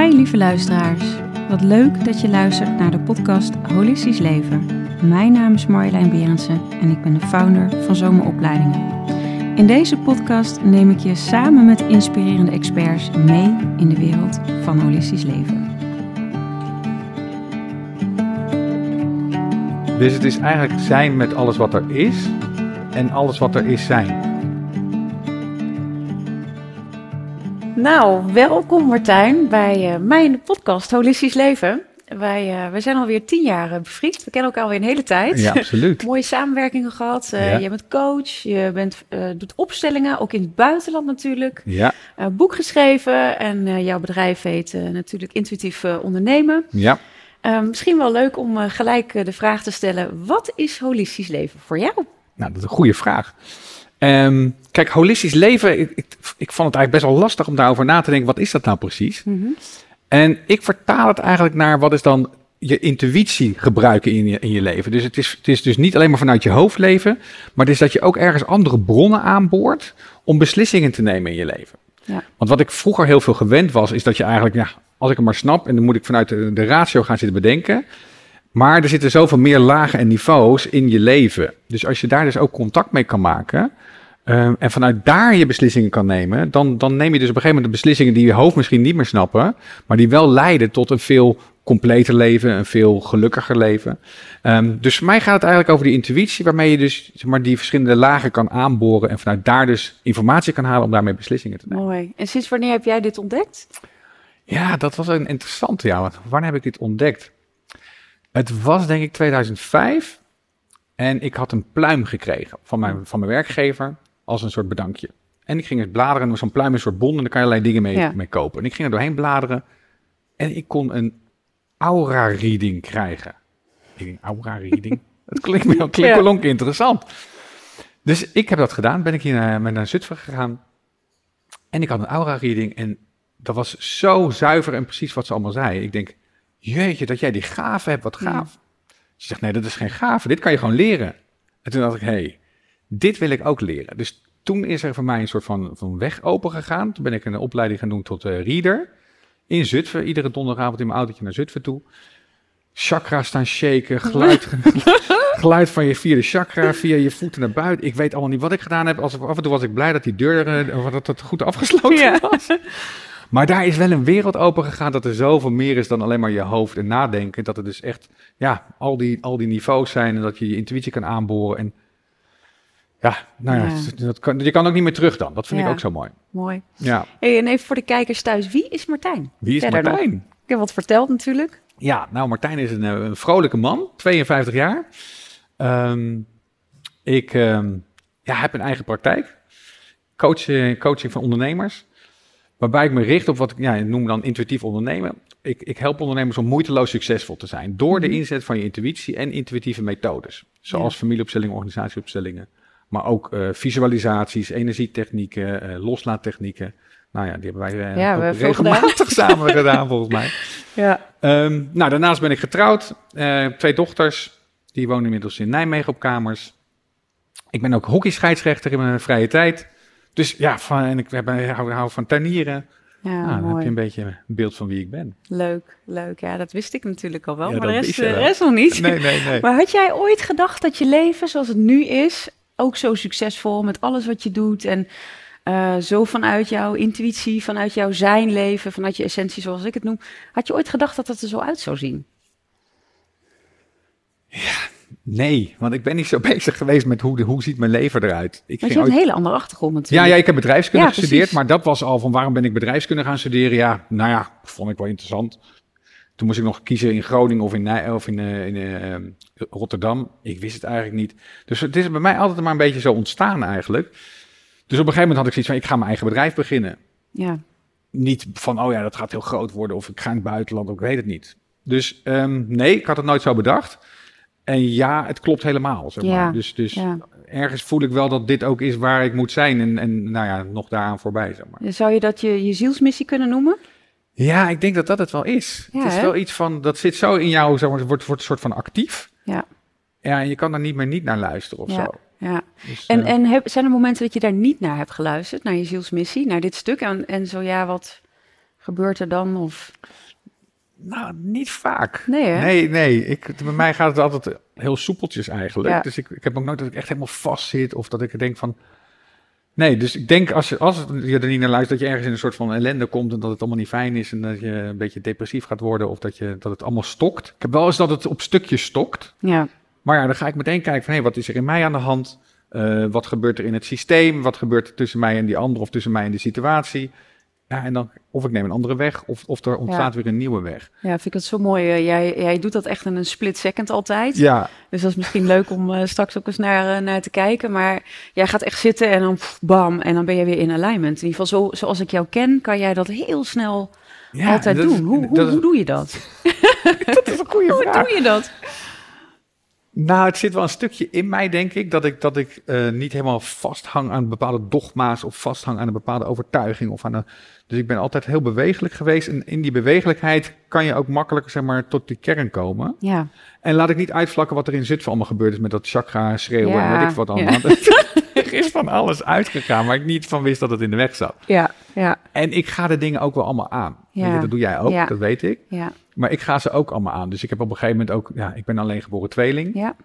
Hi lieve luisteraars. Wat leuk dat je luistert naar de podcast Holistisch Leven. Mijn naam is Marjolein Berendsen en ik ben de founder van Zomeropleidingen. In deze podcast neem ik je samen met inspirerende experts mee in de wereld van holistisch leven. Dus het is eigenlijk zijn met alles wat er is en alles wat er is zijn. Nou, welkom Martijn bij mij in de podcast Holistisch Leven. Wij, uh, wij zijn alweer tien jaar uh, bevriend. We kennen elkaar alweer een hele tijd. Ja, absoluut. Mooie samenwerkingen gehad. Ja. Je bent coach, je bent, doet opstellingen, ook in het buitenland natuurlijk. Ja. boek geschreven en jouw bedrijf heet natuurlijk Intuïtief Ondernemen. Ja. misschien wel leuk om gelijk de vraag te stellen, wat is holistisch leven voor jou? Nou, dat is een goede vraag. Um, kijk, holistisch leven, ik, ik, ik, vond het eigenlijk best wel lastig om daarover na te denken. Wat is dat nou precies? Mm -hmm. En ik vertaal het eigenlijk naar wat is dan je intuïtie gebruiken in je, in je leven. Dus het is, het is dus niet alleen maar vanuit je hoofd leven, maar het is dat je ook ergens andere bronnen aanboort om beslissingen te nemen in je leven. Ja. Want wat ik vroeger heel veel gewend was, is dat je eigenlijk, ja, als ik hem maar snap, en dan moet ik vanuit de, de ratio gaan zitten bedenken. Maar er zitten zoveel meer lagen en niveaus in je leven. Dus als je daar dus ook contact mee kan maken. Um, en vanuit daar je beslissingen kan nemen. Dan, dan neem je dus op een gegeven moment de beslissingen die je hoofd misschien niet meer snappen. Maar die wel leiden tot een veel completer leven. Een veel gelukkiger leven. Um, dus voor mij gaat het eigenlijk over die intuïtie. Waarmee je dus zeg maar, die verschillende lagen kan aanboren. En vanuit daar dus informatie kan halen om daarmee beslissingen te nemen. Mooi. En sinds wanneer heb jij dit ontdekt? Ja, dat was een interessante. Ja, want wanneer heb ik dit ontdekt? Het was denk ik 2005 en ik had een pluim gekregen van mijn, van mijn werkgever als een soort bedankje. En ik ging het bladeren, en zo'n pluim is een soort bon en daar kan je allerlei dingen mee, Ja. mee kopen. En ik ging er doorheen bladeren en ik kon een aura-reading krijgen. Ik denk, aura-reading? dat klinkt me Ja. klonk interessant. Dus ik heb dat gedaan, ben ik hier naar, naar Zutphen gegaan. En ik had een aura-reading en dat was zo zuiver en precies wat ze allemaal zei. Ik denk, jeetje, dat jij die gave hebt, wat Ja. gaaf. Ze zegt, nee, dat is geen gave, dit kan je gewoon leren. En toen dacht ik, hé, hey, dit wil ik ook leren. Dus toen is er voor mij een soort van, van weg open gegaan. Toen ben ik een opleiding gaan doen tot eh, reader. In Zutphen, iedere donderdagavond in mijn autootje naar Zutphen toe. Chakra staan shaken, geluid, geluid van je vierde chakra, via je voeten naar buiten. Ik weet allemaal niet wat ik gedaan heb. Als, af en toe was ik blij dat die deur eh, dat het goed afgesloten Ja. was. Maar daar is wel een wereld open gegaan dat er zoveel meer is dan alleen maar je hoofd en nadenken. Dat er dus echt, ja, al die, al die niveaus zijn en dat je je intuïtie kan aanboren. En ja, nou ja, Ja. Dat kan, je kan ook niet meer terug dan. Dat vind Ja. ik ook zo mooi. Mooi. Ja, Hey, en even voor de kijkers thuis, wie is Martijn? wie is Verder nog. Martijn? Ik heb wat verteld natuurlijk. Ja, nou, Martijn is een, eh, een vrolijke man, 52 jaar. Ehm, ik ehm, ja, heb een eigen praktijk. Coach, eh, coaching van ondernemers. Waarbij ik me richt op wat ik ja, noem dan intuïtief ondernemen. Ik, ik help ondernemers om moeiteloos succesvol te zijn. Door de Mhm. inzet van je intuïtie en intuïtieve methodes. Zoals familieopstellingen, organisatieopstellingen. Maar ook eh, visualisaties, energietechnieken, eh, loslaattechnieken. Nou ja, die hebben wij eh, Ja, ook gedaan. regelmatig samen gedaan volgens mij. Ja. Ehm, nou, daarnaast ben ik getrouwd. Twee dochters. Die wonen inmiddels in Nijmegen op kamers. Ik ben ook hockeyscheidsrechter in mijn vrije tijd. Dus ja, van, en ik hou, hou van tuinieren. Ja, nou, dan heb je een beetje een beeld van wie ik ben. Leuk, leuk. Ja, dat wist ik natuurlijk al wel, Ja, maar de rest, de rest nog niet. Nee, nee, nee. Maar had jij ooit gedacht dat je leven zoals het nu is, ook zo succesvol met alles wat je doet en eh, zo vanuit jouw intuïtie, vanuit jouw zijn leven, vanuit je essentie zoals ik het noem, had je ooit gedacht dat dat er zo uit zou zien? Nee, want ik ben niet zo bezig geweest met hoe, de, hoe ziet mijn leven eruit. Ik Want je hebt een hele andere achtergrond ja, natuurlijk. ja, ik heb bedrijfskunde Ja, gestudeerd, precies. maar dat was al van waarom ben ik bedrijfskunde gaan studeren? Ja, nou ja, vond ik wel interessant. Toen moest ik nog kiezen in Groningen of in, Nij of in, eh, in eh, ehm, Rotterdam. Ik wist het eigenlijk niet. Dus het is bij mij altijd maar een beetje zo ontstaan eigenlijk. Dus op een gegeven moment had ik zoiets van, ik ga mijn eigen bedrijf beginnen. Ja, Niet van, oh ja, dat gaat heel groot worden of ik ga in het buitenland, ik weet het niet. Dus ehm, nee, ik had het nooit zo bedacht. En ja, het klopt helemaal. Zeg maar. Ja, Dus, dus ja. ergens voel ik wel dat dit ook is waar ik moet zijn. En, en nou ja, nog daaraan voorbij, zeg maar. Zou je dat je, je zielsmissie kunnen noemen? Ja, ik denk dat dat het wel is. Ja, het is hè? wel iets van, dat zit zo in jou, zeg maar, het wordt, wordt een soort van actief. Ja. Ja, en je kan daar niet meer niet naar luisteren of Ja. zo. Ja. Dus, En, eh, en heb, zijn er momenten dat je daar niet naar hebt geluisterd, naar je zielsmissie, naar dit stuk? En, en zo ja, wat gebeurt er dan? Of... Nou, niet vaak. Nee, hè? Nee, nee. Ik, bij mij gaat het altijd heel soepeltjes eigenlijk. Ja. Dus ik, ik heb ook nooit dat ik echt helemaal vast zit of dat ik denk van... Nee, dus ik denk als je, als je er niet naar luistert, dat je ergens in een soort van ellende komt en dat het allemaal niet fijn is en dat je een beetje depressief gaat worden of dat, je, dat het allemaal stokt. Ik heb wel eens dat het op stukjes stokt. Ja, Maar ja, dan ga ik meteen kijken van, hé, wat is er in mij aan de hand? Eh, wat gebeurt er in het systeem? Wat gebeurt er tussen mij en die ander of tussen mij en de situatie? Ja, en dan of ik neem een andere weg of, of er ontstaat weer een nieuwe weg. ja vind ik het zo mooi. eh, Jij, jij doet dat echt in een split second altijd. Ja, Dus dat is misschien leuk om eh, straks ook eens naar, eh, naar te kijken. Maar jij gaat echt zitten en dan pff, bam, en dan ben je weer in alignment. In ieder geval, zo, zoals ik jou ken, kan jij dat heel snel ja altijd is- doen. Hoe, hoe, is- hoe doe je dat? dat is een goede Hoe vraag. doe je dat? Nou, het zit wel een stukje in mij, denk ik, dat ik, dat ik eh, niet helemaal vasthang aan bepaalde dogma's of vasthang aan een bepaalde overtuiging. Of aan een, dus ik ben altijd heel bewegelijk geweest. En in die bewegelijkheid kan je ook makkelijker zeg maar, tot die kern komen. Ja, En laat ik niet uitvlakken wat er in Zutphen allemaal gebeurd is met dat chakra schreeuwen en Ja, weet ik wat allemaal. er is van alles uitgegaan, waar ik niet van wist dat het in de weg zat. ja, ja, En ik ga de dingen ook wel allemaal aan. Weet Ja. je, dat doe jij ook, Ja. dat weet ik. ja, Maar ik ga ze ook allemaal aan. Dus ik heb op een gegeven moment ook, ja, ik ben alleen geboren tweeling. ja.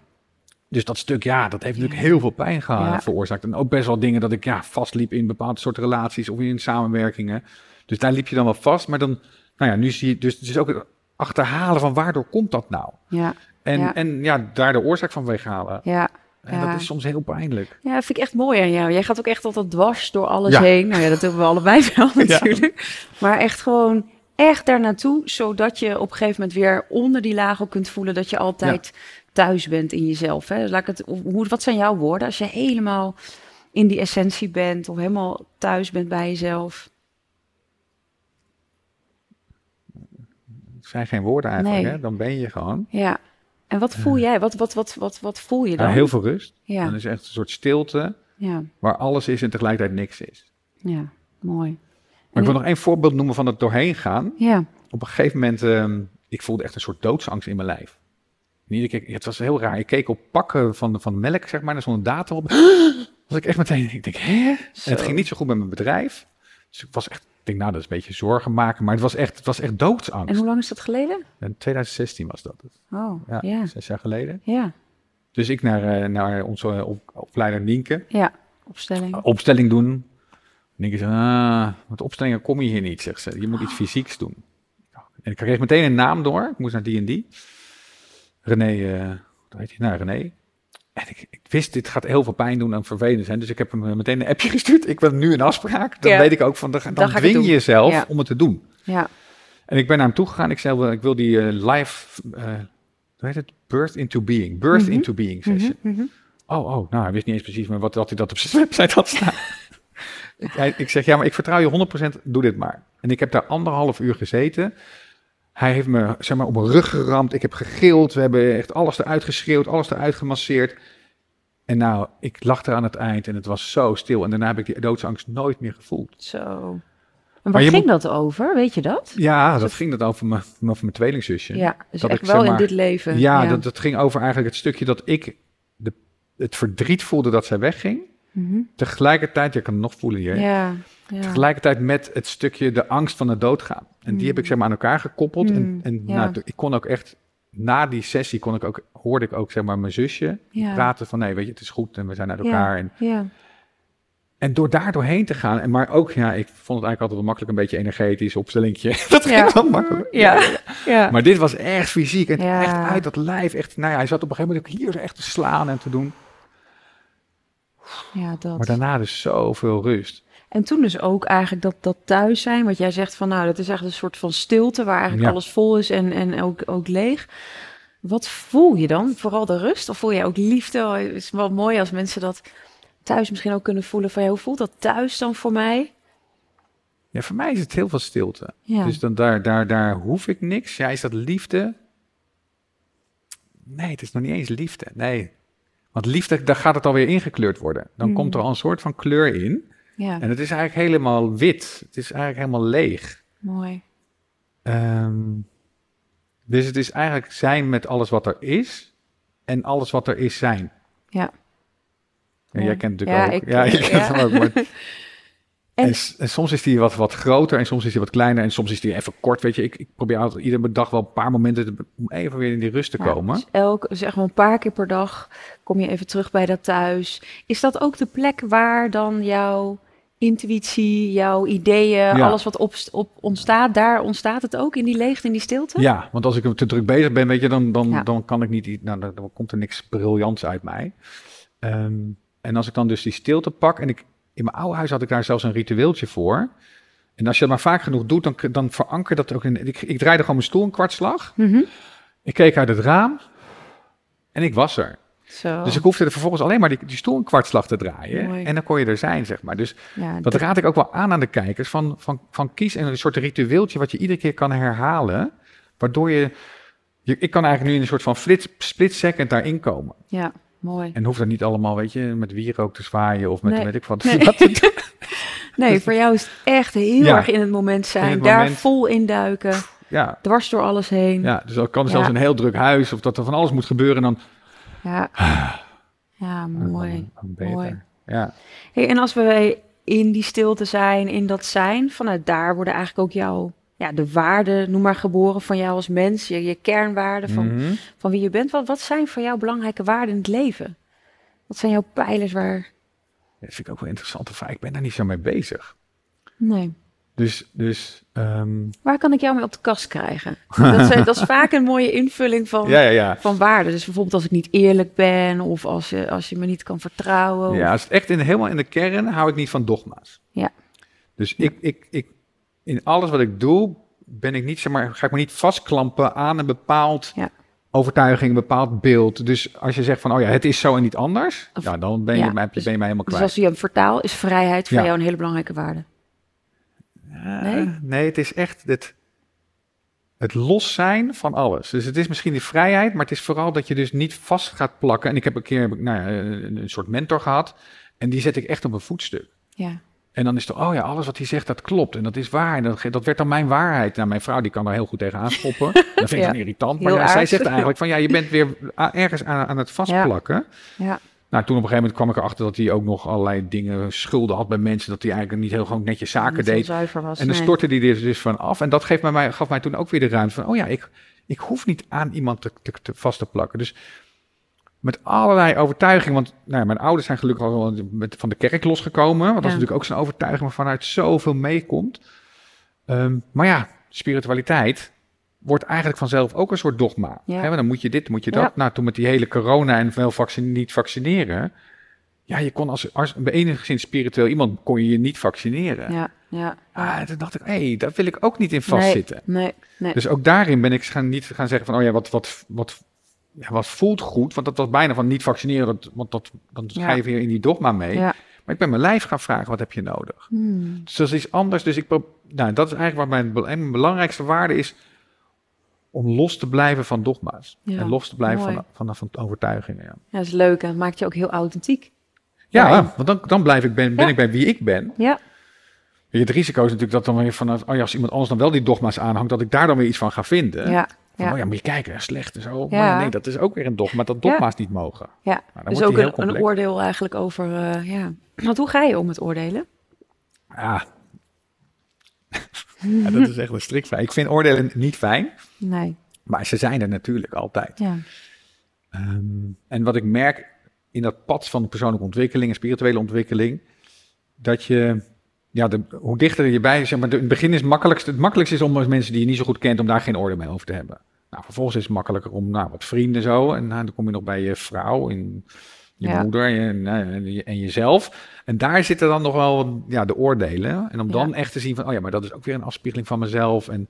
Dus dat stuk, ja, dat heeft natuurlijk heel veel pijn Ja. veroorzaakt. En ook best wel dingen dat ik ja, vastliep in bepaalde soorten relaties of in samenwerkingen. Dus daar liep je dan wel vast. Maar dan, nou ja, nu zie je, dus het is ook het achterhalen van waardoor komt dat nou? Ja, En ja, en, ja daar de oorzaak van weghalen. ja. En Ja. dat is soms heel pijnlijk. Ja, vind ik echt mooi aan jou. Jij gaat ook echt altijd dwars door alles Ja. heen. Nou ja, dat doen we allebei wel Ja. natuurlijk. Maar echt gewoon echt daar naartoe, zodat je op een gegeven moment weer onder die laag ook kunt voelen dat je altijd thuis bent in jezelf. Hè? Laat ik het, hoe, wat zijn jouw woorden als je helemaal in die essentie bent of helemaal thuis bent bij jezelf? Het zijn geen woorden eigenlijk, Nee. hè? dan ben je gewoon. Ja. En wat voel jij? Wat, wat, wat, wat, wat voel je dan? Ja, heel veel rust. Ja. Dan is echt een soort stilte ja, waar alles is en tegelijkertijd niks is. ja, mooi. Maar ik wil nog één voorbeeld noemen van het doorheen gaan. Ja, op een gegeven moment, ehm, ik voelde echt een soort doodsangst in mijn lijf. Niet, ik, het was heel raar. Ik keek op pakken van, van melk, zeg maar, er stond een datum op. Was ik echt meteen, ik denk, hè? En het ging niet zo goed met mijn bedrijf. Dus ik was echt, denk, nou, dat is een beetje zorgen maken. Maar het was echt, het was echt doodsangst. en hoe lang is dat geleden? In 2016 was dat. Oh, Ja, ja, zes jaar geleden. ja, Dus ik naar, eh, naar onze eh, op, opleider Nienke. ja. Opstelling. Opstelling doen. Nienke zei, ah, met opstellingen kom je hier niet, zegt ze. Je moet iets fysieks doen. En ik kreeg meteen een naam door. Ik moest naar die en die. René, hoe heet hij? Nou, René. En ik, ik wist, dit gaat heel veel pijn doen en vervelend zijn. Dus ik heb hem eh, meteen een appje gestuurd. Ik wil nu een afspraak. Dan Ja. weet ik ook van, dan, dan, Dan dwing je jezelf Ja. om het te doen. Ja, En ik ben naar hem toe gegaan. Ik zei, ik wil die eh, live, eh, hoe heet het? Birth into Being. Birth Mhm. into Being session. Mhm, mhm. Oh, oh, nou, hij wist niet eens precies meer wat, dat hij dat op zijn website had staan. ik, hij- ik zeg, ja, maar ik vertrouw je 100%, doe dit maar. En ik heb daar anderhalf uur gezeten. Hij heeft me, zeg maar, op mijn rug geramd. Ik heb gegild. We hebben echt alles eruit geschreeuwd, alles eruit gemasseerd. En nou, ik lag er aan het eind en het was zo stil. En daarna heb ik die doodsangst nooit meer gevoeld. Zo. En waar ging dat over? Weet je dat? Ja, dat ging dat over mijn, over mijn tweelingzusje. Ja, dus Dat echt ik, wel zeg in dit leven. Ja, Dat, dat ging over eigenlijk het stukje dat ik de, het verdriet voelde dat zij wegging. Mhm. Tegelijkertijd, je kan het nog voelen hier. ja, ja. Tegelijkertijd met het stukje de angst van het doodgaan. En die heb ik zeg maar aan elkaar gekoppeld. En, Mm, en ja. nou, ik kon ook echt, na die sessie kon ik ook, hoorde ik ook zeg maar mijn zusje Ja. praten van nee, weet je, het is goed en we zijn uit elkaar. En, Ja, en door daar doorheen te gaan, en maar ook, ja, ik vond het eigenlijk altijd wel makkelijk, een beetje energetisch opstellingje. dat ging Ja. wel makkelijk. ja, ja. Maar dit was echt fysiek en echt uit dat lijf. Echt, nou ja, hij zat op een gegeven moment ook hier echt te slaan en te doen. ja dat. Maar daarna dus zoveel rust. En toen dus ook eigenlijk dat, dat thuis zijn, wat jij zegt van nou, dat is echt een soort van stilte waar eigenlijk Ja. alles vol is en, en ook, ook leeg. Wat voel je dan? Vooral de rust? Of voel je ook liefde? Oh, Het is wel mooi als mensen dat thuis misschien ook kunnen voelen van ja, hoe voelt dat thuis dan voor mij? Ja, voor mij is het heel veel stilte. Ja, Dus dan daar, daar, daar hoef ik niks. Ja, is dat liefde? Nee, het is nog niet eens liefde. Nee. Want liefde, daar gaat het alweer ingekleurd worden. Dan Mm. komt er al een soort van kleur in. Ja, En het is eigenlijk helemaal wit. Het is eigenlijk helemaal leeg. mooi. Ehm, dus het is eigenlijk zijn met alles wat er is. En alles wat er is zijn. Ja. En Ja. jij kent het Ja, natuurlijk ook. ik- ja, kent ja. hem ook. Maar, En, En- s- en soms is die wat, wat groter en soms is die wat kleiner en soms is die even kort. Weet je, ik, ik probeer altijd iedere dag wel een paar momenten te- om even weer in die rust te komen. dus elk, zeg maar een paar keer per dag kom je even terug bij dat thuis. Is dat ook de plek waar dan jouw intuïtie, jouw ideeën, Ja. alles wat op, op ontstaat, daar ontstaat het ook in die leegte, in die stilte? Ja, want als ik te druk bezig ben, weet je, dan, dan, Ja. dan kan ik niet, nou, dan, dan komt er niks briljants uit mij. Ehm, en als ik dan dus die stilte pak, en ik, in mijn oude huis had ik daar zelfs een ritueeltje voor. En als je dat maar vaak genoeg doet, dan, dan verankert dat ook in. Ik, ik draaide gewoon mijn stoel een kwartslag. Mhm. Ik keek uit het raam en ik was er. Zo. Dus ik hoefde er vervolgens alleen maar die, die stoel een kwartslag te draaien. Mooi. En dan kon je er zijn, zeg maar. Dus ja, dat raad ik ook wel aan aan de kijkers. Van, van, van kies een soort ritueeltje wat je iedere keer kan herhalen. Waardoor je... je ik kan eigenlijk nu in een soort van flits, split second daarin komen. ja, mooi. En hoeft dat niet allemaal, weet je, met wierook te zwaaien of met, Nee. weet ik wat. Nee. wat. Nee, voor jou is het echt heel Ja. erg in het moment zijn. het daar moment. vol induiken, ja, dwars door alles heen. ja, dus dat kan zelfs een heel druk huis of dat er van alles moet gebeuren. En dan, Ja, ja mooi. beter. mooi. Ja. Hey, en als we in die stilte zijn, in dat zijn, vanuit daar worden eigenlijk ook jouw, ja, de waarden, noem maar geboren van jou als mens, je, je kernwaarden van, Mhm. van wie je bent. Wat, wat zijn voor jou belangrijke waarden in het leven? Wat zijn jouw pijlers waar... Dat vind ik ook wel interessant. Of, ik ben daar niet zo mee bezig. Nee. Dus, dus ehm, Waar kan ik jou mee op de kast krijgen? Dat, zijn, dat is vaak een mooie invulling van, ja, ja, ja. van waarden. Dus bijvoorbeeld als ik niet eerlijk ben of als je, als je me niet kan vertrouwen. Ja, als het echt in, helemaal in de kern hou ik niet van dogma's. Ja. Dus ik, ik, ik, in alles wat ik doe, ben ik niet, zeg maar, ga ik me niet vastklampen aan een bepaald overtuiging, een bepaald beeld. Dus als je zegt van, oh ja, het is zo en niet anders, Of- ja, dan ben je, ja, ben dus- je mij helemaal Dus kwijt. als je hem vertaal, is vrijheid voor jou een hele belangrijke waarde. Nee? nee, het is echt het, het los zijn van alles. Dus het is misschien die vrijheid, maar het is vooral dat je dus niet vast gaat plakken. En ik heb een keer nou ja, een, een soort mentor gehad en die zet ik echt op een voetstuk. Ja. En dan is het, oh ja, alles wat hij zegt, dat klopt. En dat is waar. En dat, dat werd dan mijn waarheid. Nou, mijn vrouw die kan daar heel goed tegen aanschoppen. Dat vind ik Ja. dan irritant. Maar ja, zij zegt eigenlijk van, ja, je bent weer ergens aan, aan het vastplakken. Ja. Nou, toen op een gegeven moment kwam ik erachter dat hij ook nog allerlei dingen, schulden had bij mensen. Dat hij eigenlijk niet heel gewoon netjes zaken Niet deed. was. En dan nee. stortte hij er dus van af. En dat geeft mij, gaf mij toen ook weer de ruimte van, oh ja, ik, ik hoef niet aan iemand te, te, te vast te plakken. Dus met allerlei overtuigingen, want nou ja, mijn ouders zijn gelukkig al van de kerk losgekomen. Want dat is Ja. natuurlijk ook zo'n overtuiging waarvanuit zoveel meekomt. Ehm, maar ja, spiritualiteit wordt eigenlijk vanzelf ook een soort dogma. Ja. Dan moet je dit, moet je dat. Ja. Nou, toen met die hele corona en veel vaccin, niet vaccineren. Ja, je kon als, als enigszins spiritueel iemand kon je je niet vaccineren. Ja, ja. Ah, toen dacht ik, hé, hey, daar wil ik ook niet in vastzitten. Nee, nee, nee. Dus ook daarin ben ik gaan, niet gaan zeggen van, oh ja, wat, wat, wat, ja, wat voelt goed? Want dat was bijna van niet vaccineren, dat, want dat, dan ga je weer in die dogma mee. Maar ik ben mijn lijf gaan vragen, wat heb je nodig? Hmm. Dus dat is iets anders. Dus ik, nou, dat is eigenlijk wat mijn, mijn belangrijkste waarde is, om los te blijven van dogma's. Ja, en los te blijven mooi. van, van, van overtuigingen. Ja, Ja, dat is leuk en maakt je ook heel authentiek. ja want dan, dan blijf ik, ben, ben Ja. ik bij wie ik ben. Ja, Weet je, Het risico is natuurlijk dat dan weer vanuit, oh ja, als iemand anders dan wel die dogma's aanhangt, dat ik daar dan weer iets van ga vinden. ja, Van, ja. oh ja, moet je kijken, slecht en zo. Ja. Maar nee, dat is ook weer een dogma, dat dogma's niet mogen. ja. Nou, dan Dus ook een, oordeel eigenlijk over, eh, ja. Want hoe ga je om met oordelen? Ja. ja, dat is echt een strikt fijn. Ik vind oordelen niet fijn, Nee, maar ze zijn er natuurlijk altijd. ja. Ehm, en wat ik merk in dat pad van persoonlijke ontwikkeling en spirituele ontwikkeling, dat je, ja, de, hoe dichter je bij, zeg maar, de, in het begin is het makkelijkste, het makkelijkste is om als mensen die je niet zo goed kent, om daar geen oordeel mee over te hebben. Nou, vervolgens is het makkelijker om, nou, wat vrienden zo, en nou, dan kom je nog bij je vrouw en je Ja. moeder en, nou, en, en jezelf. En daar zitten dan nog wel, ja, de oordelen. En om Ja. dan echt te zien van, oh ja, maar dat is ook weer een afspiegeling van mezelf. En,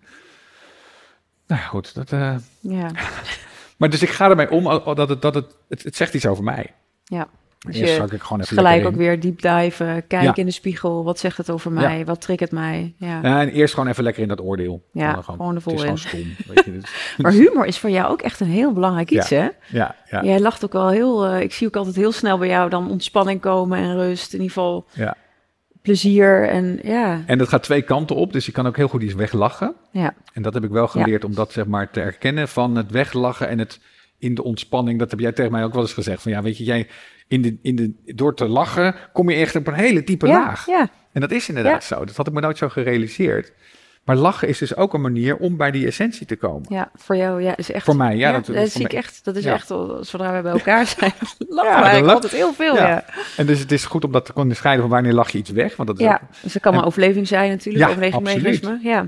nou ja, goed, dat... eh, Ja, maar dus ik ga ermee om dat het, dat het, het, het zegt iets over mij. ja. Dus Eerst je ik gewoon even gelijk ook weer deep diven, kijken Ja. in de spiegel. Wat zegt het over mij? Wat triggert mij? Ja. Ja, en eerst gewoon even lekker in dat oordeel. Ja, gewoon er vol Het is in. gewoon stom. Weet je, Maar humor is voor jou ook echt een heel belangrijk iets, hè? ja, ja, Jij lacht ook wel heel... eh, ik zie ook altijd heel snel bij jou dan ontspanning komen en rust. In ieder geval ja. Plezier en ja. En dat gaat twee kanten op, dus je kan ook heel goed iets weglachen. Ja, En dat heb ik wel geleerd om dat zeg maar te erkennen van het weglachen en het in de ontspanning. Dat heb jij tegen mij ook wel eens gezegd. Van ja, weet je, jij in de, in de, door te lachen kom je echt op een hele diepe ja, laag. ja, En dat is inderdaad zo. Dat had ik me nooit zo gerealiseerd. Maar lachen is dus ook een manier om bij die essentie te komen. Ja, voor jou ja, is echt... Voor mij, ja. dat, dat, dat voor zie ik echt. Dat is Ja. echt, zodra we bij elkaar zijn, lachen Ja, eigenlijk altijd heel veel. Ja. En dus het is goed om dat te onderscheiden van wanneer lach je iets weg. Want dat is ja. ook- dus dat kan maar overleving zijn natuurlijk, Ja, overlevingsmechanisme. Ja,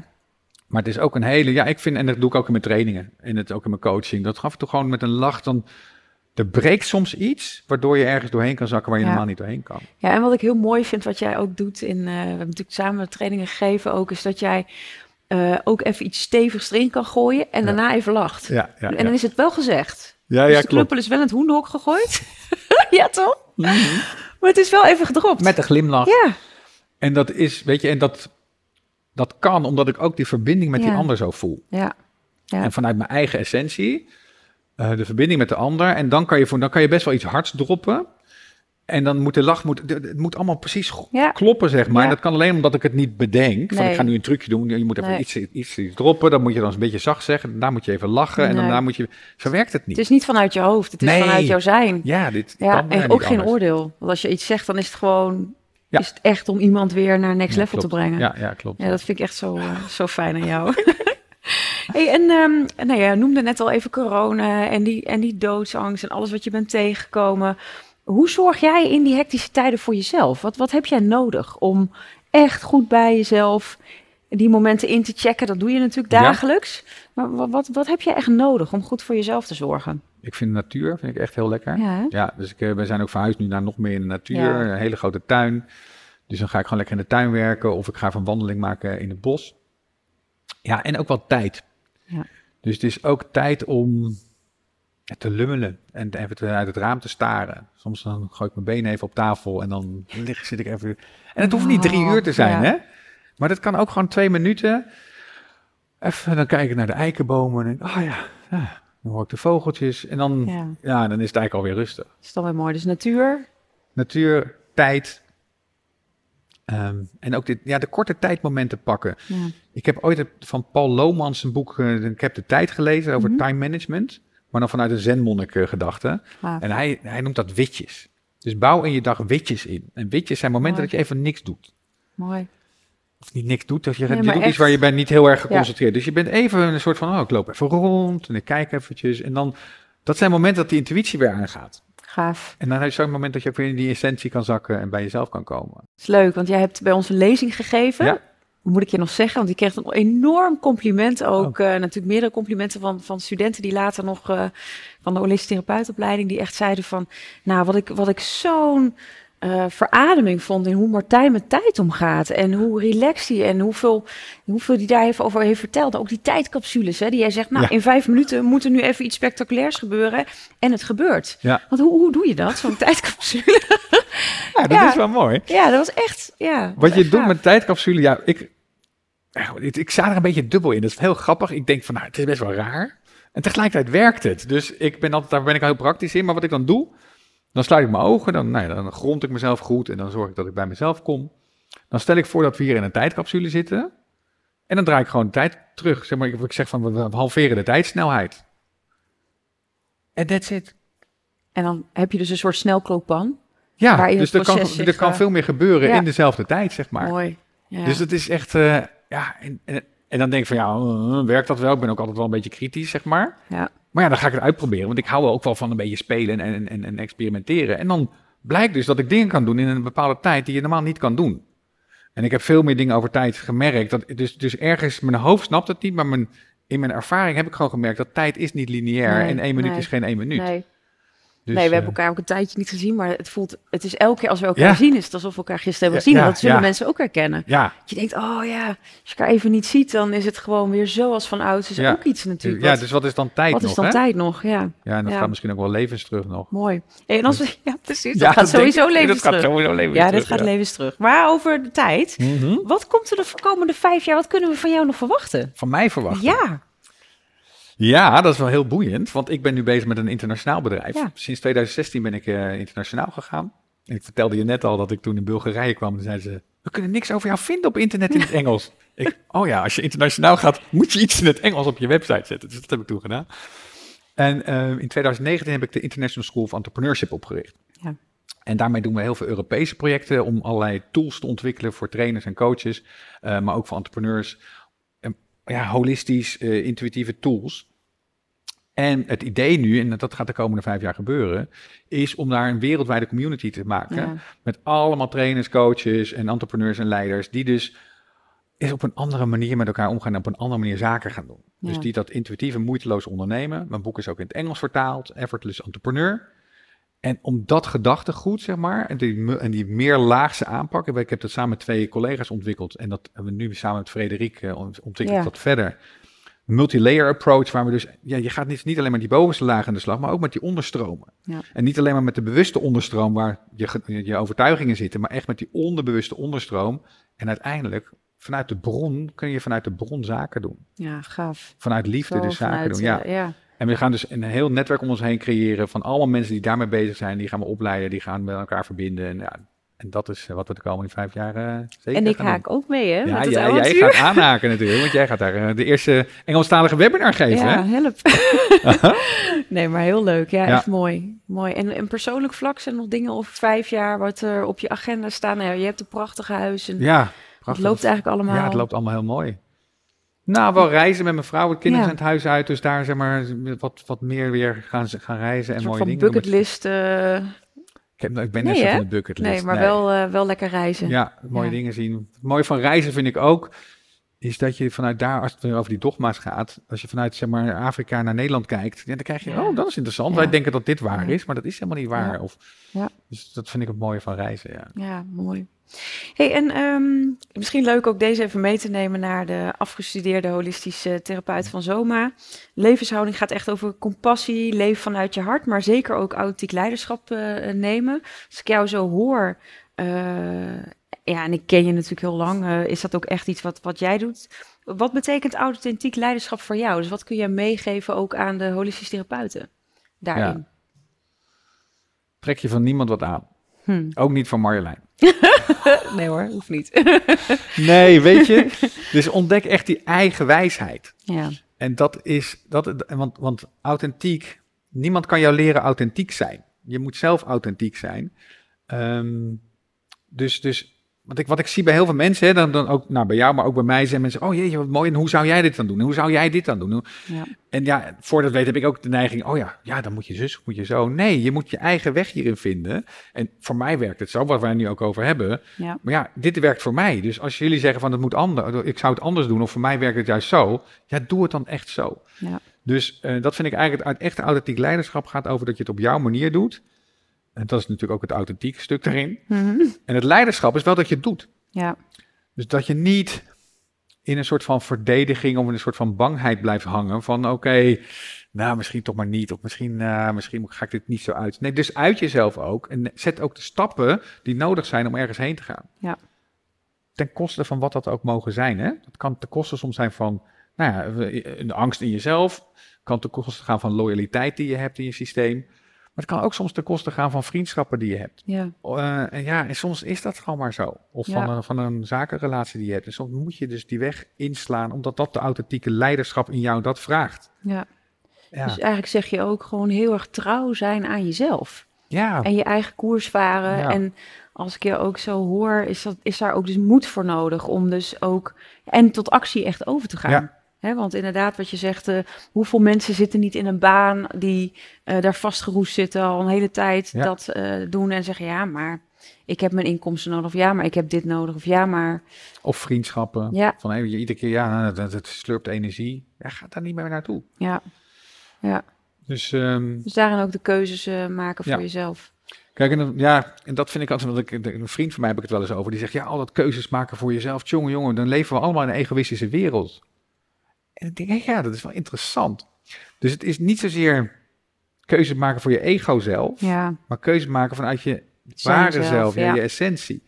maar het is ook een hele, ja, ik vind, en dat doe ik ook in mijn trainingen. En het ook in mijn coaching. Dat gaf toch gewoon met een lach dan. Er breekt soms iets waardoor je ergens doorheen kan zakken waar je Ja. normaal niet doorheen kan. Ja, en wat ik heel mooi vind, wat jij ook doet in, eh, we hebben natuurlijk samen trainingen gegeven ook, is dat jij eh, ook even iets stevigs erin kan gooien en Ja. daarna even lacht. Ja, ja, En dan is het wel gezegd. ja, dus ja de knuppel is wel in het hoenderhok gegooid. ja, toch? Maar het is wel even gedropt. Met een glimlach. Ja, En dat is, weet je, en dat, dat kan omdat ik ook die verbinding met die ander zo voel. ja, ja. En vanuit mijn eigen essentie, eh, de verbinding met de ander. En dan kan, je dan kan je best wel iets hards droppen. En dan moet de lach, moet, het moet allemaal precies Ja. kloppen, zeg maar. Ja. En dat kan alleen omdat ik het niet bedenk. Van ik ga nu een trucje doen, je moet even Nee. iets, iets, iets droppen. Dan moet je dan eens een beetje zacht zeggen. Daarna moet je even lachen. En Nee. daarna moet je... Zo werkt het niet. Het is niet vanuit je hoofd, het is vanuit jouw zijn. Ja, dit Ja, kan en ook geen anders. oordeel. Want als je iets zegt, dan is het gewoon is het echt om iemand weer naar next level te brengen. Ja, ja, klopt. Ja, dat vind ik echt zo, eh, zo fijn aan jou. hey, en ehm nou ja, je noemde net al even corona en die, en die doodsangst en alles wat je bent tegengekomen. Hoe zorg jij in die hectische tijden voor jezelf? Wat, wat heb jij nodig om echt goed bij jezelf die momenten in te checken? Dat doe je natuurlijk Ja. dagelijks. Maar wat, wat, wat heb jij echt nodig om goed voor jezelf te zorgen? Ik vind de natuur vind ik echt heel lekker. Ja, dus ik, eh, we zijn ook verhuisd nu naar nog meer in de natuur. Ja. Een hele grote tuin. Dus dan ga ik gewoon lekker in de tuin werken. Of ik ga een wandeling maken in het bos. Ja, en ook wel tijd. Ja. Dus het is ook tijd om te lummelen. En even uit het raam te staren. Soms dan gooi ik mijn benen even op tafel. En dan lig, zit ik even... En het hoeft niet drie Oh, uur te zijn, ja. hè? Maar dat kan ook gewoon twee minuten. Even dan kijken naar de eikenbomen. En oh ja, ja, dan hoor ik de vogeltjes. En dan, Ja. ja, dan is het eigenlijk alweer rustig. Dat is dan weer mooi. Dus natuur. Natuur, tijd. Ehm, en ook dit, ja, de korte tijdmomenten pakken. Ja. Ik heb ooit van Paul Lomans een boek, eh, Ik heb de tijd gelezen over Mhm. time management. Maar dan vanuit een zenmonnik eh, gedachte. En hij, hij noemt dat witjes. Dus bouw in je dag witjes in. En witjes zijn momenten Mooi. dat je even niks doet. Mooi. Of niet niks doet, dat je, Nee, je iets waar je bent niet heel erg geconcentreerd. Dus je bent even een soort van, oh, ik loop even rond en ik kijk eventjes. En dan, dat zijn momenten dat die intuïtie weer aangaat. Gaaf. En dan heb je zo'n moment dat je ook weer in die essentie kan zakken en bij jezelf kan komen. Dat is leuk, want jij hebt bij ons een lezing gegeven. Ja. Moet ik je nog zeggen, want ik kreeg een enorm compliment ook. Oh. eh, natuurlijk meerdere complimenten van, van studenten die later nog eh, van de holistische therapeutopleiding, die echt zeiden van, nou, wat ik, wat ik zo'n eh, verademing vond in hoe Martijn met tijd omgaat. En hoe relaxed hij en hoeveel, hoeveel die daar even over heeft verteld. Ook die tijdcapsules, hè, die jij zegt, nou, Ja. in vijf minuten moet er nu even iets spectaculairs gebeuren. En het gebeurt. Ja. Want hoe, hoe doe je dat, zo'n tijdcapsule? Ja, dat Ja. is wel mooi. ja, dat was echt, ja. Wat je echt doet gaaf. met tijdcapsule, ja, ik, ik, ik sta er een beetje dubbel in. Dat is heel grappig. Ik denk van, nou, het is best wel raar. En tegelijkertijd werkt het. Dus ik ben altijd, daar ben ik heel praktisch in. Maar wat ik dan doe, dan sluit ik mijn ogen, dan, nou ja, dan grond ik mezelf goed en dan zorg ik dat ik bij mezelf kom. Dan stel ik voor dat we hier in een tijdcapsule zitten. En dan draai ik gewoon de tijd terug. Zeg maar, ik, zeg van, we halveren de tijdsnelheid. En that's it. En dan heb je dus een soort snelkookpan. Ja, dus er kan, er kan eh, veel meer gebeuren ja. in dezelfde tijd, zeg maar. Mooi. Ja. Dus het is echt, eh, ja, en, en, en dan denk ik van, ja, eh, werkt dat wel? Ik ben ook altijd wel een beetje kritisch, zeg maar. ja. Maar ja, dan ga ik het uitproberen, want ik hou ook wel van een beetje spelen en, en, en experimenteren. En dan blijkt dus dat ik dingen kan doen in een bepaalde tijd die je normaal niet kan doen. En ik heb veel meer dingen over tijd gemerkt. Dat, dus, dus ergens, mijn hoofd snapt het niet, maar mijn, in mijn ervaring heb ik gewoon gemerkt dat tijd is niet lineair Nee, en één minuut nee. is geen één minuut. Nee, Dus, nee, we eh, hebben elkaar ook een tijdje niet gezien, maar het voelt, het is elke keer als we elkaar Ja. zien, is het alsof we elkaar gisteren hebben gezien. ja, dat zullen mensen ook herkennen. Ja, je denkt, oh ja, als je elkaar even niet ziet, dan is het gewoon weer zoals van ouds. is ook iets natuurlijk. ja, wat, dus wat is dan tijd wat nog, is dan hè? tijd nog? Ja, Ja, en dat gaat misschien ook wel levens terug nog. mooi. En als we, ja, precies. Dat gaat sowieso ik. levens Dat gaat terug. sowieso levens ja, terug, dit gaat levens terug. Maar over de tijd, Mhm. wat komt er de komende vijf jaar, wat kunnen we van jou nog verwachten? Van mij verwachten. Ja, Ja, dat is wel heel boeiend, want ik ben nu bezig met een internationaal bedrijf. Ja. Sinds 2016 ben ik eh, internationaal gegaan. En ik vertelde je net al dat ik toen in Bulgarije kwam. En zeiden ze, we kunnen niks over jou vinden op internet in het Engels. ik, oh ja, als je internationaal gaat, moet je iets in het Engels op je website zetten. Dus dat heb ik toen gedaan. En eh, in 2019 heb ik de International School of Entrepreneurship opgericht. Ja. En daarmee doen we heel veel Europese projecten om allerlei tools te ontwikkelen voor trainers en coaches, uh, maar ook voor entrepreneurs. Ja, holistisch, uh, intuïtieve tools. En het idee nu, en dat gaat de komende vijf jaar gebeuren, is om daar een wereldwijde community te maken. Ja. Met allemaal trainers, coaches en entrepreneurs en leiders, die dus is op een andere manier met elkaar omgaan en op een andere manier zaken gaan doen. Ja. Dus die dat intuïtieve, moeiteloos ondernemen. Mijn boek is ook in het Engels vertaald, Effortless Entrepreneur. En om dat gedachtegoed, zeg maar, en die, en die meerlaagse aanpak, ik heb dat samen met twee collega's ontwikkeld en dat hebben we nu samen met Frederik uh, ontwikkeld ja. dat verder. Multilayer approach, waar we dus, ja, je gaat niet, niet alleen met die bovenste laag aan de slag, maar ook met die onderstromen. Ja. En niet alleen maar met de bewuste onderstroom waar je, je overtuigingen zitten, maar echt met die onderbewuste onderstroom. En uiteindelijk vanuit de bron kun je vanuit de bron zaken doen. Ja, gaaf. Vanuit liefde Zo dus zaken vanuit, doen. Ja. eh, ja. En we gaan dus een heel netwerk om ons heen creëren van allemaal mensen die daarmee bezig zijn. Die gaan we opleiden, die gaan met elkaar verbinden. En, ja, en dat is eh, wat we de komende vijf jaar uh, zeker En ik haak ook mee, hè? doen. Ja, met het jij, gaat aanhaken natuurlijk, want jij gaat daar eh, de eerste Engelstalige webinar geven. Ja, Hè? help. nee, maar heel leuk. Ja, Ja. echt mooi. mooi. En in persoonlijk vlak zijn nog dingen over vijf jaar wat er op je agenda staan. Nou, je hebt een prachtige huis en Ja, het prachtig. loopt eigenlijk allemaal. Ja, het loopt allemaal heel mooi. Nou, wel reizen met mijn vrouw. Het kinderen Ja. zijn het huis uit, dus daar zeg maar wat, wat meer weer gaan, gaan reizen en mooie van dingen bucketlist. eh, Ik, heb, ik ben Nee, net zo van de bucketlist. nee, maar Wel, eh, wel lekker reizen. Ja, mooie Ja. dingen zien. Het mooie van reizen vind ik ook, is dat je vanuit daar, als het weer over die dogma's gaat, als je vanuit zeg maar Afrika naar Nederland kijkt, ja, dan krijg je, oh, dat is interessant. Wij denken dat dit waar is, maar dat is helemaal niet waar. Of, Ja. Dus dat vind ik het mooie van reizen, ja. Ja, mooi. Hey, en ehm, misschien leuk ook deze even mee te nemen naar de afgestudeerde holistische therapeut van Zoma. Levenshouding gaat echt over compassie, leven vanuit je hart, maar zeker ook authentiek leiderschap eh, nemen. Als ik jou zo hoor, eh, ja, en ik ken je natuurlijk heel lang, eh, is dat ook echt iets wat, wat jij doet. Wat betekent authentiek leiderschap voor jou? Dus wat kun jij meegeven ook aan de holistische therapeuten daarin? Trek je van niemand wat aan. Hm. Ook niet van Marjolein. Nee hoor, hoeft niet. Nee, weet je. Dus ontdek echt die eigen wijsheid. ja, En dat is, dat, want, want authentiek, niemand kan jou leren authentiek zijn. Je moet zelf authentiek zijn. Ehm, dus, dus wat, ik, wat ik zie bij heel veel mensen, hè, dan, dan ook nou, bij jou, maar ook bij mij, zijn mensen, oh jeetje, wat mooi, en hoe zou jij dit dan doen? En hoe zou jij dit dan doen? ja, En ja, voor dat weet heb ik ook de neiging, oh ja, ja, dan moet je zus, moet je zo. Nee, je moet je eigen weg hierin vinden. En voor mij werkt het zo, wat wij nu ook over hebben. ja. Maar ja, dit werkt voor mij. Dus als jullie zeggen van het moet anders, ik zou het anders doen, of voor mij werkt het juist zo, ja, doe het dan echt zo. Ja. Dus eh, dat vind ik eigenlijk het uit echte authentiek leiderschap gaat over dat je het op jouw manier doet. En dat is natuurlijk ook het authentieke stuk daarin. Mhm. En het leiderschap is wel dat je het doet. ja. Dus dat je niet in een soort van verdediging of in een soort van bangheid blijft hangen van oké, nou misschien toch maar niet of misschien, eh, misschien ga ik dit niet zo uit. Nee, dus uit jezelf ook en zet ook de stappen die nodig zijn om ergens heen te gaan. Ja. Ten koste van wat dat ook mogen zijn. Hè? Dat kan ten koste soms zijn van nou ja, een angst in jezelf, kan ten koste gaan van loyaliteit die je hebt in je systeem. Maar het kan ook soms ten koste gaan van vriendschappen die je hebt. Ja, Eh, en ja, en soms is dat gewoon maar zo. Of Ja. van, een, van een zakenrelatie die je hebt. En soms moet je dus die weg inslaan, omdat dat de authentieke leiderschap in jou dat vraagt. ja. Ja, Dus eigenlijk zeg je ook gewoon heel erg trouw zijn aan jezelf. ja. En je eigen koers varen. Ja. En als ik je ook zo hoor, is, dat, is daar ook dus moed voor nodig om dus ook... En tot actie echt over te gaan. Ja. Want inderdaad, wat je zegt, eh, hoeveel mensen zitten niet in een baan die eh, daar vastgeroest zitten al een hele tijd Ja. dat eh, doen en zeggen, ja, maar ik heb mijn inkomsten nodig, of ja, maar ik heb dit nodig, of ja, maar Of vriendschappen. ja, Van hey, iedere keer, ja, dat, dat slurpt energie. Ja, ga daar niet meer naartoe. ja, ja. Dus ehm, Dus daarin ook de keuzes maken voor Ja. jezelf. kijk, en, dan- ja, en dat vind ik altijd, want ik, een vriend van mij heb ik het wel eens over. Die zegt, ja, al dat keuzes maken voor jezelf. Jongen, jongen, dan leven we allemaal in een egoïstische wereld. En ik denk, ja, dat is wel interessant. Dus het is niet zozeer keuzes maken voor je ego zelf. Ja, Maar keuzes maken vanuit je ware zelf, zelf, ja, ja. je essentie.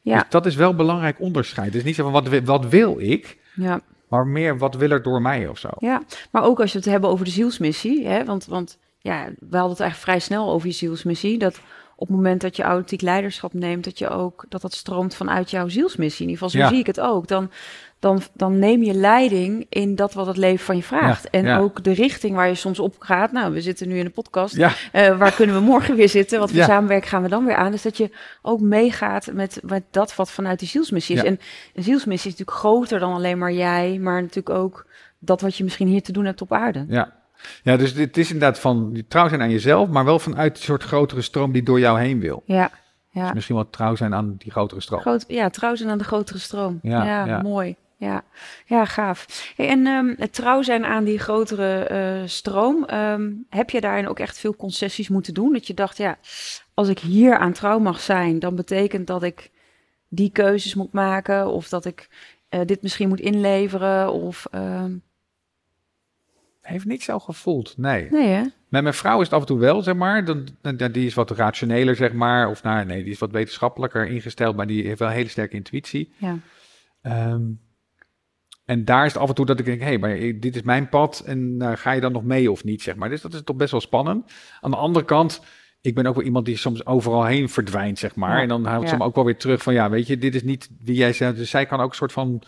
ja, Dus dat is wel een belangrijk onderscheid. Dus niet zo van wat, wat wil ik, ja. maar meer wat wil er door mij of zo. Ja, maar ook als je het hebben over de zielsmissie, hè, want, want ja, we hadden het eigenlijk vrij snel over je zielsmissie, dat op het moment dat je authentiek leiderschap neemt, dat je ook dat dat stroomt vanuit jouw zielsmissie. In ieder geval, zo zie ik het ook. Dan, dan, dan neem je leiding in dat wat het leven van je vraagt. en ook de richting waar je soms op gaat. Nou, we zitten nu in een podcast. Uh, waar kunnen we morgen weer zitten? Wat voor samenwerk gaan we dan weer aan? Dus dat je ook meegaat met, met dat wat vanuit die zielsmissie is. En een zielsmissie is natuurlijk groter dan alleen maar jij, maar natuurlijk ook dat wat je misschien hier te doen hebt op aarde. Ja, ja, dus het is inderdaad van trouw zijn aan jezelf, maar wel vanuit een soort grotere stroom die door jou heen wil. Ja. ja. Dus misschien wel trouw zijn aan die grotere stroom. Groot, ja, trouw zijn aan de grotere stroom. Ja, ja, mooi. Ja, ja gaaf. en um, het trouw zijn aan die grotere uh, stroom, um, heb je daarin ook echt veel concessies moeten doen? Dat je dacht, ja, als ik hier aan trouw mag zijn, dan betekent dat ik die keuzes moet maken of dat ik uh, dit misschien moet inleveren of... Um, heeft niet zo gevoeld, nee. Nee, hè? Met mijn vrouw is het af en toe wel, zeg maar. Dan, die is wat rationeler, zeg maar. Of nou, nee, die is wat wetenschappelijker ingesteld, maar die heeft wel een hele sterke intuïtie. Ja. Um, en daar is het af en toe dat ik denk, hé, hey, maar dit is mijn pad en uh, ga je dan nog mee of niet, zeg maar. Dus dat is toch best wel spannend. Aan de andere kant, ik ben ook wel iemand die soms overal heen verdwijnt, zeg maar. En dan houdt ja. ze me ook wel weer terug van, ja, weet je, dit is niet wie jij zegt. Dus zij kan ook een soort van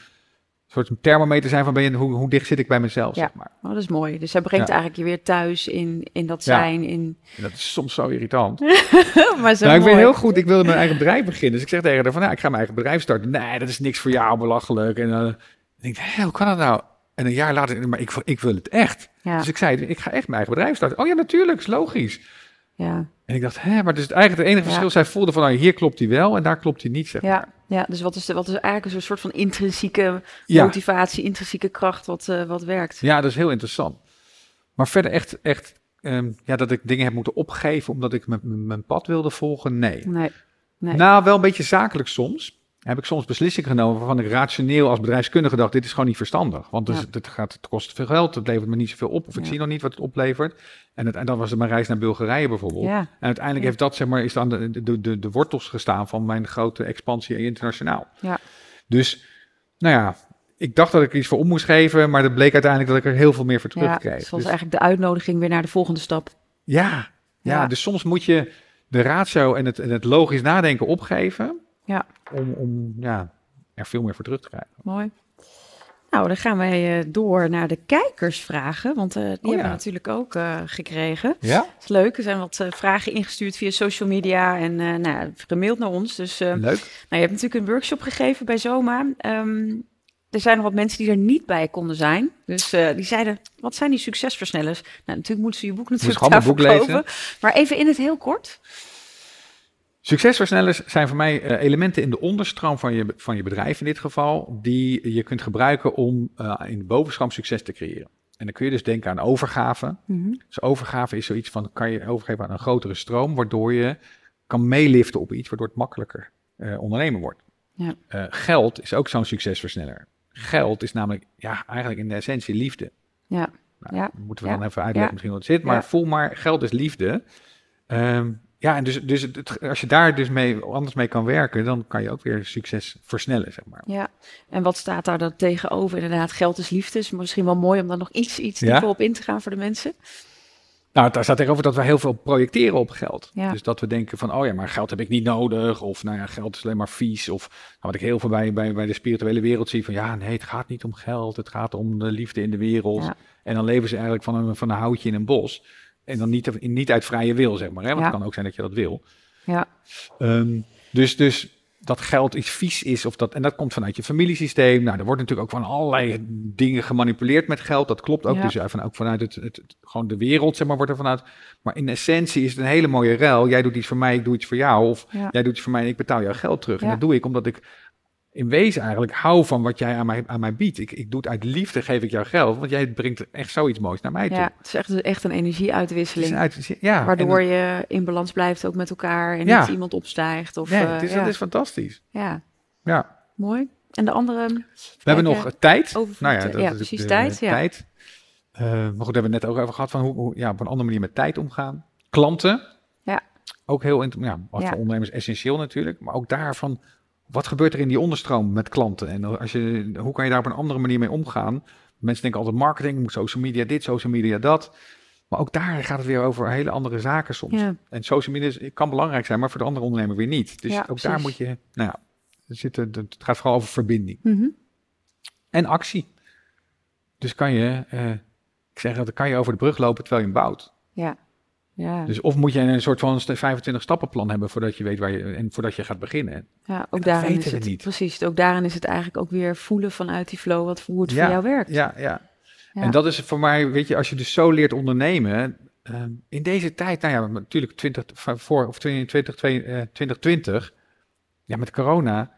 soort thermometer zijn van ben je, hoe, hoe dicht zit ik bij mezelf, ja. zeg maar. Oh, dat is mooi. Dus zij brengt eigenlijk je weer thuis in, in dat zijn. In... En dat is soms zo irritant. maar zo nou, ik ben heel goed, ik wilde mijn eigen bedrijf beginnen. Dus ik zeg tegen haar van, nou, ik ga mijn eigen bedrijf starten. Nee, dat is niks voor jou, belachelijk. En uh, ik denk, hé, hoe kan dat nou? En een jaar later, maar ik, ik wil het echt. Ja. Dus ik zei, ik ga echt mijn eigen bedrijf starten. Oh ja, natuurlijk, is logisch. Ja. En ik dacht, hè, maar dus het eigenlijk het enige verschil, zij voelde van, nou, hier klopt hij wel en daar klopt hij niet, zeg ja. maar. Ja, dus wat is, de, wat is eigenlijk een soort van intrinsieke motivatie, intrinsieke kracht wat, uh, wat werkt? Ja, dat is heel interessant. Maar verder echt, echt um, ja, dat ik dingen heb moeten opgeven omdat ik mijn pad wilde volgen, nee. nee. nee. Nou, wel een beetje zakelijk soms heb ik soms beslissingen genomen waarvan ik rationeel als bedrijfskundige dacht, dit is gewoon niet verstandig. Want dus, het, gaat, het kost veel geld, het levert me niet zoveel op, of ik zie nog niet wat het oplevert. En, het, en dan was het mijn reis naar Bulgarije bijvoorbeeld. Ja. En uiteindelijk heeft dat, zeg maar, is dan de, de, de, de wortels gestaan van mijn grote expansie internationaal. Ja. Dus, nou ja, ik dacht dat ik iets voor om moest geven, maar het bleek uiteindelijk dat ik er heel veel meer voor terugkreeg. Ja, dus was dus, eigenlijk de uitnodiging weer naar de volgende stap. Ja, ja, dus soms moet je de ratio en het, en het logisch nadenken opgeven. Ja. Om, om ja, er veel meer voor terug te krijgen. Mooi. Nou, dan gaan wij uh, door naar de kijkersvragen, want uh, die oh, hebben we natuurlijk ook uh, gekregen. Ja? Dat is leuk. Er zijn wat vragen ingestuurd via social media en nou, gemaild naar ons. Dus, leuk. Nou, je hebt natuurlijk een workshop gegeven bij Zoma. Um, er zijn nog wat mensen die er niet bij konden zijn. Dus die zeiden, wat zijn die succesversnellers? Nou, natuurlijk moeten ze je boek natuurlijk daarvoor boek lezen. Maar even in het heel kort. Succesversnellers zijn voor mij uh, elementen in de onderstroom van je, van je bedrijf in dit geval, die je kunt gebruiken om uh, in de bovenstroom succes te creëren. En dan kun je dus denken aan overgave. Mm -hmm. Dus overgave is zoiets van, kan je overgeven aan een grotere stroom, waardoor je kan meeliften op iets, waardoor het makkelijker uh, ondernemen wordt. Ja. geld is ook zo'n succesversneller. Geld is namelijk, ja, eigenlijk in de essentie liefde. Ja. Nou, ja. Moeten we ja. dan even uitleggen misschien wat het zit, maar voel maar, geld is liefde. Um, ja, en dus, dus het, als je daar dus mee, anders mee kan werken, dan kan je ook weer succes versnellen, zeg maar. Ja, en wat staat daar dan tegenover? Inderdaad, geld is liefde. Is misschien wel mooi om daar nog iets, iets Ja? dieper op in te gaan voor de mensen. Nou, daar staat tegenover dat we heel veel projecteren op geld. Ja. Dus dat we denken van, oh ja, maar geld heb ik niet nodig. Of nou ja, geld is alleen maar vies. Of nou, wat ik heel veel bij, bij, bij de spirituele wereld zie van, ja, nee, het gaat niet om geld. Het gaat om de liefde in de wereld. Ja. En dan leven ze eigenlijk van een, van een houtje in een bos. En dan niet, niet uit vrije wil, zeg maar. Hè? Want Ja. het kan ook zijn dat je dat wil. Ja, Ehm, dus, dus dat geld iets vies is, of dat, en dat komt vanuit je familiesysteem. Nou, er wordt natuurlijk ook van allerlei dingen gemanipuleerd met geld. Dat klopt ook. Ja. Dus ja, van, ook vanuit het, het, gewoon de wereld, zeg maar, wordt er vanuit. Maar in essentie is het een hele mooie ruil. Jij doet iets voor mij, ik doe iets voor jou. Of Ja. jij doet iets voor mij en ik betaal jouw geld terug. En dat doe ik omdat ik in wezen eigenlijk hou van wat jij aan mij, aan mij biedt. Ik, ik doe het uit liefde, geef ik jou geld. Want jij brengt echt zoiets moois naar mij toe. ja, het is echt, echt een Het is energieuitwisseling. een uit- ja, waardoor je in balans blijft ook met elkaar en Ja. niet iemand opstijgt. Of, nee, eh, het is, ja. dat is fantastisch. ja, Ja. mooi. En de andere... We hebben nog eh, tijd. Overvloed, Nou ja, eh, dat ja, is precies, de- tijd, ja. tijd. Eh, maar goed, daar hebben we het net ook over gehad van hoe, hoe ja, op een andere manier met tijd omgaan. Klanten. Ja. Ook heel, ja, wat Ja. voor ondernemers essentieel natuurlijk. Maar ook daarvan, wat gebeurt er in die onderstroom met klanten? En als je, hoe kan je daar op een andere manier mee omgaan? Mensen denken altijd marketing, moet social media dit, social media dat. Maar ook daar gaat het weer over hele andere zaken soms. Ja. En social media kan belangrijk zijn, maar voor de andere ondernemer weer niet. Dus Ja, ook daar moet je, nou ja, zitten, het gaat vooral over verbinding. Mhm. En actie. Dus kan je, eh, ik zeg dat kan je over de brug lopen terwijl je hem bouwt. Ja. Ja. Dus of moet je een soort van st- 25 stappenplan hebben voordat je weet waar je en voordat je gaat beginnen. ja, ook daarin is het niet. precies. Ook daarin is het eigenlijk ook weer voelen vanuit die flow wat hoe het Ja, voor jou werkt. Ja, ja. Ja. En dat is voor mij, weet je, als je dus zo leert ondernemen. eh, in deze tijd, nou ja, natuurlijk 20, van voor of 22, twee- eh, 2020, ja, met corona,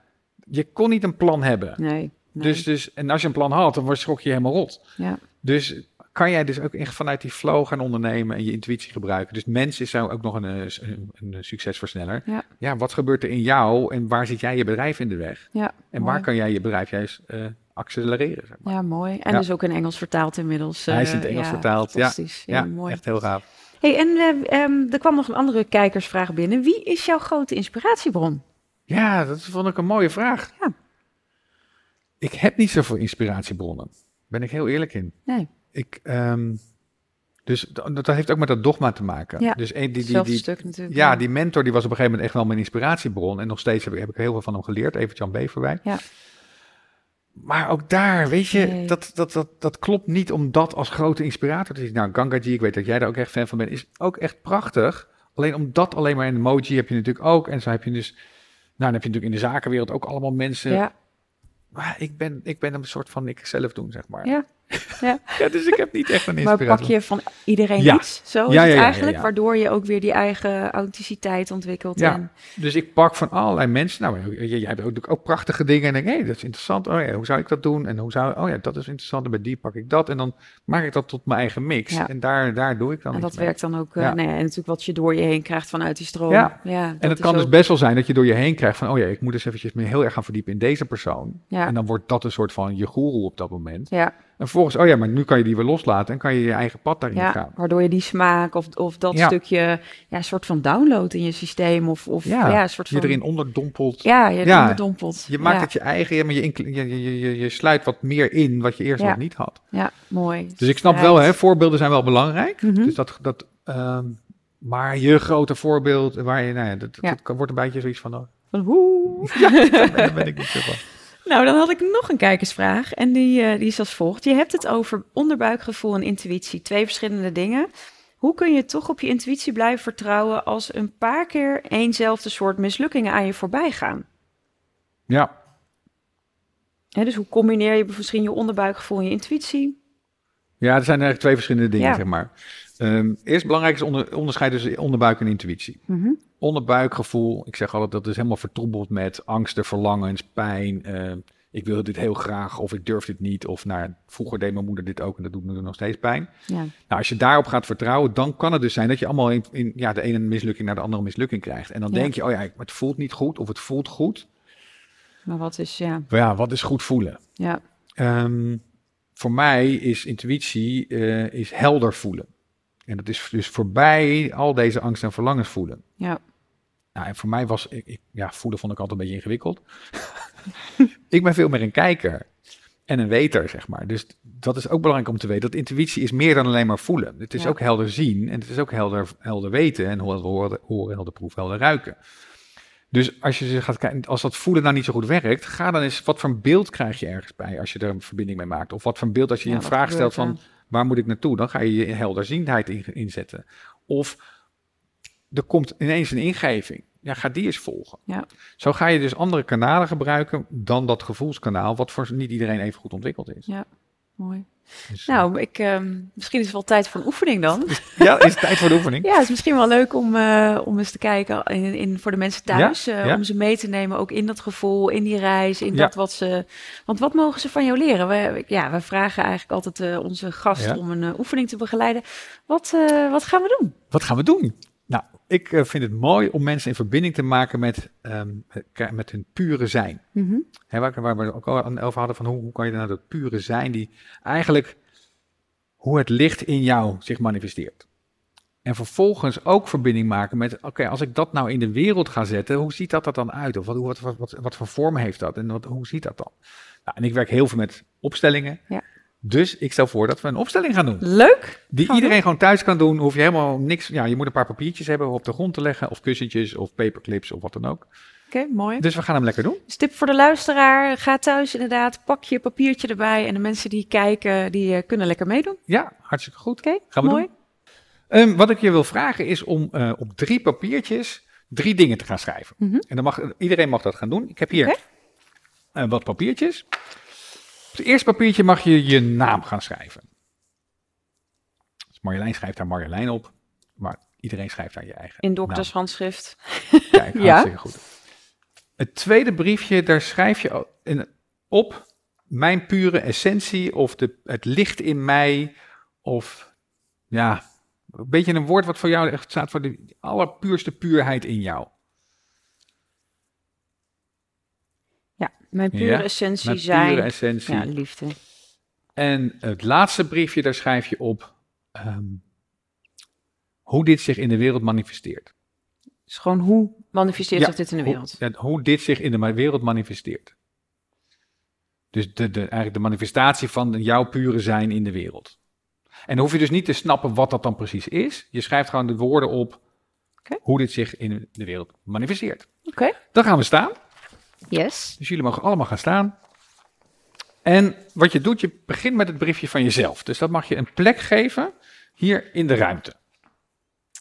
je kon niet een plan hebben. Nee. nee. Dus, dus, en als je een plan had, dan was- schrok je helemaal rot. ja. Dus kan jij dus ook echt vanuit die flow gaan ondernemen en je intuïtie gebruiken. Dus mens is zo ook nog een, eh, een, een succesversneller. Ja. wat gebeurt er in jou en waar zit jij je bedrijf in de weg? ja. En mooi. waar kan jij je bedrijf juist eh, accelereren? Zeg maar. Ja, mooi. En Ja. dus ook in Engels vertaald inmiddels. Hij is eh, in het Engels ja, vertaald, ja. Ja, Ja, mooi. echt heel gaaf. Hey, en eh, ehm, er kwam nog een andere kijkersvraag binnen. Wie is jouw grote inspiratiebron? Ja, dat vond ik een mooie vraag. Ja. Ik heb niet zoveel inspiratiebronnen. Ben ik heel eerlijk in. Nee, Ik, ehm, dus dat, dat heeft ook met dat dogma te maken. Ja, Dus een- die, die, stuk natuurlijk. ja, die mentor die was op een gegeven moment echt wel mijn inspiratiebron. En nog steeds heb ik, heb ik heel veel van hem geleerd. Even Jan Beverwijk. Ja. Maar ook daar, weet je, Nee. dat, dat, dat, dat klopt niet om dat als grote inspirator te zien. Nou, Gangaji, ik weet dat jij daar ook echt fan van bent, is ook echt prachtig. Alleen om dat alleen maar in emoji heb je natuurlijk ook. En zo heb je dus, nou, dan heb je natuurlijk in de zakenwereld ook allemaal mensen. Ja, Maar ik ben, ik ben een soort van ik zelf doen, zeg maar. ja. Ja. Ja, dus ik heb niet echt een Maar inspiratie. pak je van iedereen Ja. iets? Zo is Ja, het eigenlijk, waardoor je ook weer die eigen authenticiteit ontwikkelt. Ja. En, Dus ik pak van allerlei mensen. Nou, jij, hebt ook, ook prachtige dingen. En denk, hé, dat is interessant. Oh ja, hoe zou ik dat doen? En hoe zou, oh ja, dat is interessant. En bij die pak ik dat. En dan maak ik dat tot mijn eigen mix. En daar, daar doe ik dan en dat mee. werkt dan ook, eh Ja. nou en natuurlijk wat je door je heen krijgt vanuit die stroom. Ja. ja En het kan dus best wel zijn dat je door je heen krijgt van, oh ja, ik moet eens eventjes me heel erg gaan verdiepen in deze persoon. Ja. En dan wordt dat een soort van je goeroe op dat moment. Ja, En vervolgens, oh ja, maar nu kan je die weer loslaten en kan je je eigen pad daarin ja, gaan. waardoor je die smaak of, of dat Ja. stukje, ja, soort van download in je systeem. Of, of ja, Ja, soort Je van... erin onderdompelt. Ja, je Ja, onderdompelt. Je maakt ja. het je eigen, ja, maar je, je, je, je, je sluit wat meer in wat je eerst Ja. nog niet had. Ja, mooi. Dus ik snap wel, hè, voorbeelden zijn wel belangrijk. Mhm. Dus dat, dat, ehm, maar je grote voorbeeld, waar je, nou ja, dat, Ja. wordt een beetje zoiets van, oh, Van hoe? daar ben, daar ben ik niet zo van. Nou, dan had ik nog een kijkersvraag. En die, eh, die is als volgt. Je hebt het over onderbuikgevoel en intuïtie. Twee verschillende dingen. Hoe kun je toch op je intuïtie blijven vertrouwen als een paar keer eenzelfde soort mislukkingen aan je voorbij gaan? Ja, Hè, dus hoe combineer je misschien je onderbuikgevoel en je intuïtie? ja, er zijn eigenlijk twee verschillende dingen, Ja. zeg maar. Ehm, eerst belangrijk is onder, onderscheid tussen onderbuik en intuïtie. Mhm. Onderbuikgevoel, ik zeg altijd, dat is helemaal vertroebeld met angsten, verlangens, pijn. eh, ik wil dit heel graag of ik durf dit niet. Of nou, vroeger deed mijn moeder dit ook en dat doet me nog steeds pijn. Ja. Nou, als je daarop gaat vertrouwen, dan kan het dus zijn dat je allemaal in, in ja, de ene mislukking naar de andere mislukking krijgt. En dan Ja. denk je, oh ja, het voelt niet goed of het voelt goed. Maar wat is, ja, Maar ja, wat is goed voelen? ja, Ehm, voor mij is intuïtie eh, is helder voelen. En dat is dus voorbij al deze angst en verlangens voelen. ja, Nou, en voor mij was, ik, ik- ja, voelen vond ik altijd een beetje ingewikkeld. ik ben veel meer een kijker en een weter, zeg maar. Dus dat is ook belangrijk om te weten. Dat intuïtie is meer dan alleen maar voelen. Het is Ja. ook helder zien en het is ook helder, helder weten en helder horen, horen, helder proeven, helder ruiken. Dus als je ze gaat kijken, als dat voelen nou niet zo goed werkt, ga dan eens, wat voor een beeld krijg je ergens bij als je er een verbinding mee maakt? Of wat voor een beeld als je Ja, een vraag stelt van, waar moet ik naartoe? Dan ga je je helderziendheid in, inzetten. Of er komt ineens een ingeving. Ja, ga die eens volgen. Ja. Zo ga je dus andere kanalen gebruiken dan dat gevoelskanaal, wat voor niet iedereen even goed ontwikkeld is. ja. Mooi. Dus, Nou, ik, ehm, misschien is het wel tijd voor een oefening dan. ja, is het tijd voor de oefening? Ja, het is misschien wel leuk om, eh, om eens te kijken in, in, voor de mensen thuis. Ja, eh, ja. Om ze mee te nemen, ook in dat gevoel, in die reis, in Ja. dat wat ze... Want wat mogen ze van jou leren? We, ja, we vragen eigenlijk altijd eh, onze gast om een eh, oefening te begeleiden. Wat, eh, wat gaan we doen? Wat gaan we doen? Ik eh, vind het mooi om mensen in verbinding te maken met, ehm, met- met hun pure zijn. Hè, waar, waar we ook al over hadden van hoe, hoe kan je nou dat pure zijn die eigenlijk hoe het licht in jou zich manifesteert. En vervolgens ook verbinding maken met, oké, als ik dat nou in de wereld ga zetten, hoe ziet dat er dan uit? Of wat, wat, wat, wat, wat voor vorm heeft dat? En wat, hoe ziet dat dan? Nou, en ik werk heel veel met opstellingen. Ja. Dus ik stel voor dat we een opstelling gaan doen. Leuk. Die Gaan iedereen gewoon thuis kan doen. Hoef je helemaal niks. Ja, je moet een paar papiertjes hebben om op de grond te leggen. Of kussentjes of paperclips of wat dan ook. Oké, mooi. Dus we gaan hem lekker doen. Dus tip voor de luisteraar, ga thuis inderdaad, pak je papiertje erbij en de mensen die kijken, die eh, kunnen lekker meedoen. Oké, Ja, hartstikke goed. Gaan we mooi. doen. Ehm, wat ik je wil vragen is om eh, op drie papiertjes drie dingen te gaan schrijven. Mhm. En dan mag, iedereen mag dat gaan doen. Ik heb hier Oké. eh, wat papiertjes. Op het eerste papiertje mag je je naam gaan schrijven. Dus Marjolein schrijft daar Marjolein op. Maar iedereen schrijft daar je eigen In doktershandschrift. Kijk, Ja. hartstikke goed. Het tweede briefje, daar schrijf je op mijn pure essentie of de, het licht in mij of ja, een beetje een woord wat voor jou echt staat voor de allerpuurste puurheid in jou. Ja, mijn pure Ja, essentie Mijn zijn. pure essentie. ja, liefde. En het laatste briefje, daar schrijf je op ehm, hoe dit zich in de wereld manifesteert. Dus gewoon hoe manifesteert Ja, zich dit in de Hoe- wereld? ja, hoe dit zich in de wereld manifesteert. Dus de, de, eigenlijk de manifestatie van jouw pure zijn in de wereld. En dan hoef je dus niet te snappen wat dat dan precies is. Je schrijft gewoon de woorden op hoe dit zich in de wereld manifesteert. Oké, Dan gaan we staan. Yes. Dus jullie mogen allemaal gaan staan. En wat je doet, je begint met het briefje van jezelf. Dus dat mag je een plek geven hier in de ruimte.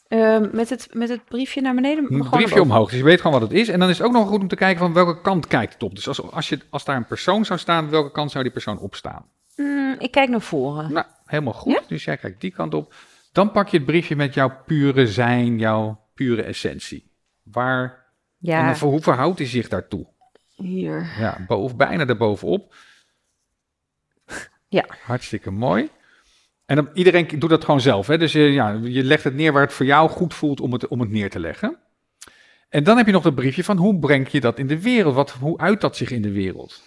Ehm, met, het, met het briefje naar beneden? Een briefje omhoog, dus je weet gewoon wat het is. En dan is het ook nog goed om te kijken van welke kant kijkt het op. Dus als, als, je, als daar een persoon zou staan, welke kant zou die persoon opstaan? Mm, ik kijk naar voren. Nou, helemaal goed. Ja? Dus jij kijkt die kant op. Dan pak je het briefje met jouw pure zijn, jouw pure essentie. Waar, en Ja, dan, voor- hoe verhoudt hij zich daartoe? Hier. Ja, boven, bijna erbovenop. Ja. Hartstikke mooi. En dan, iedereen doet dat gewoon zelf. Hè? Dus je, ja, je legt het neer waar het voor jou goed voelt om het, om het neer te leggen. En dan heb je nog het briefje van hoe breng je dat in de wereld? Wat, hoe uit dat zich in de wereld?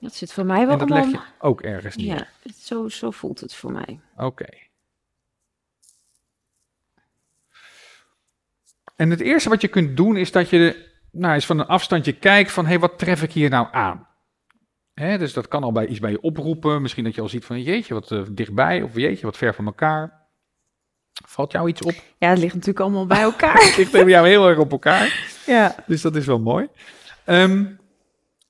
Dat zit voor mij wel En dat leg je ook ergens neer. Ja, het- zo, zo voelt het voor mij. Oké. En het eerste wat je kunt doen is dat je nou, eens van een afstandje kijkt van, hé, hey, wat tref ik hier nou aan? Hè, dus dat kan al bij iets bij je oproepen. Misschien dat je al ziet van, jeetje, wat eh, dichtbij. Of jeetje, wat ver van elkaar. Valt jou iets op? Ja, het ligt natuurlijk allemaal bij elkaar. Het ligt bij jou heel erg op elkaar. ja. Dus dat is wel mooi. Ehm,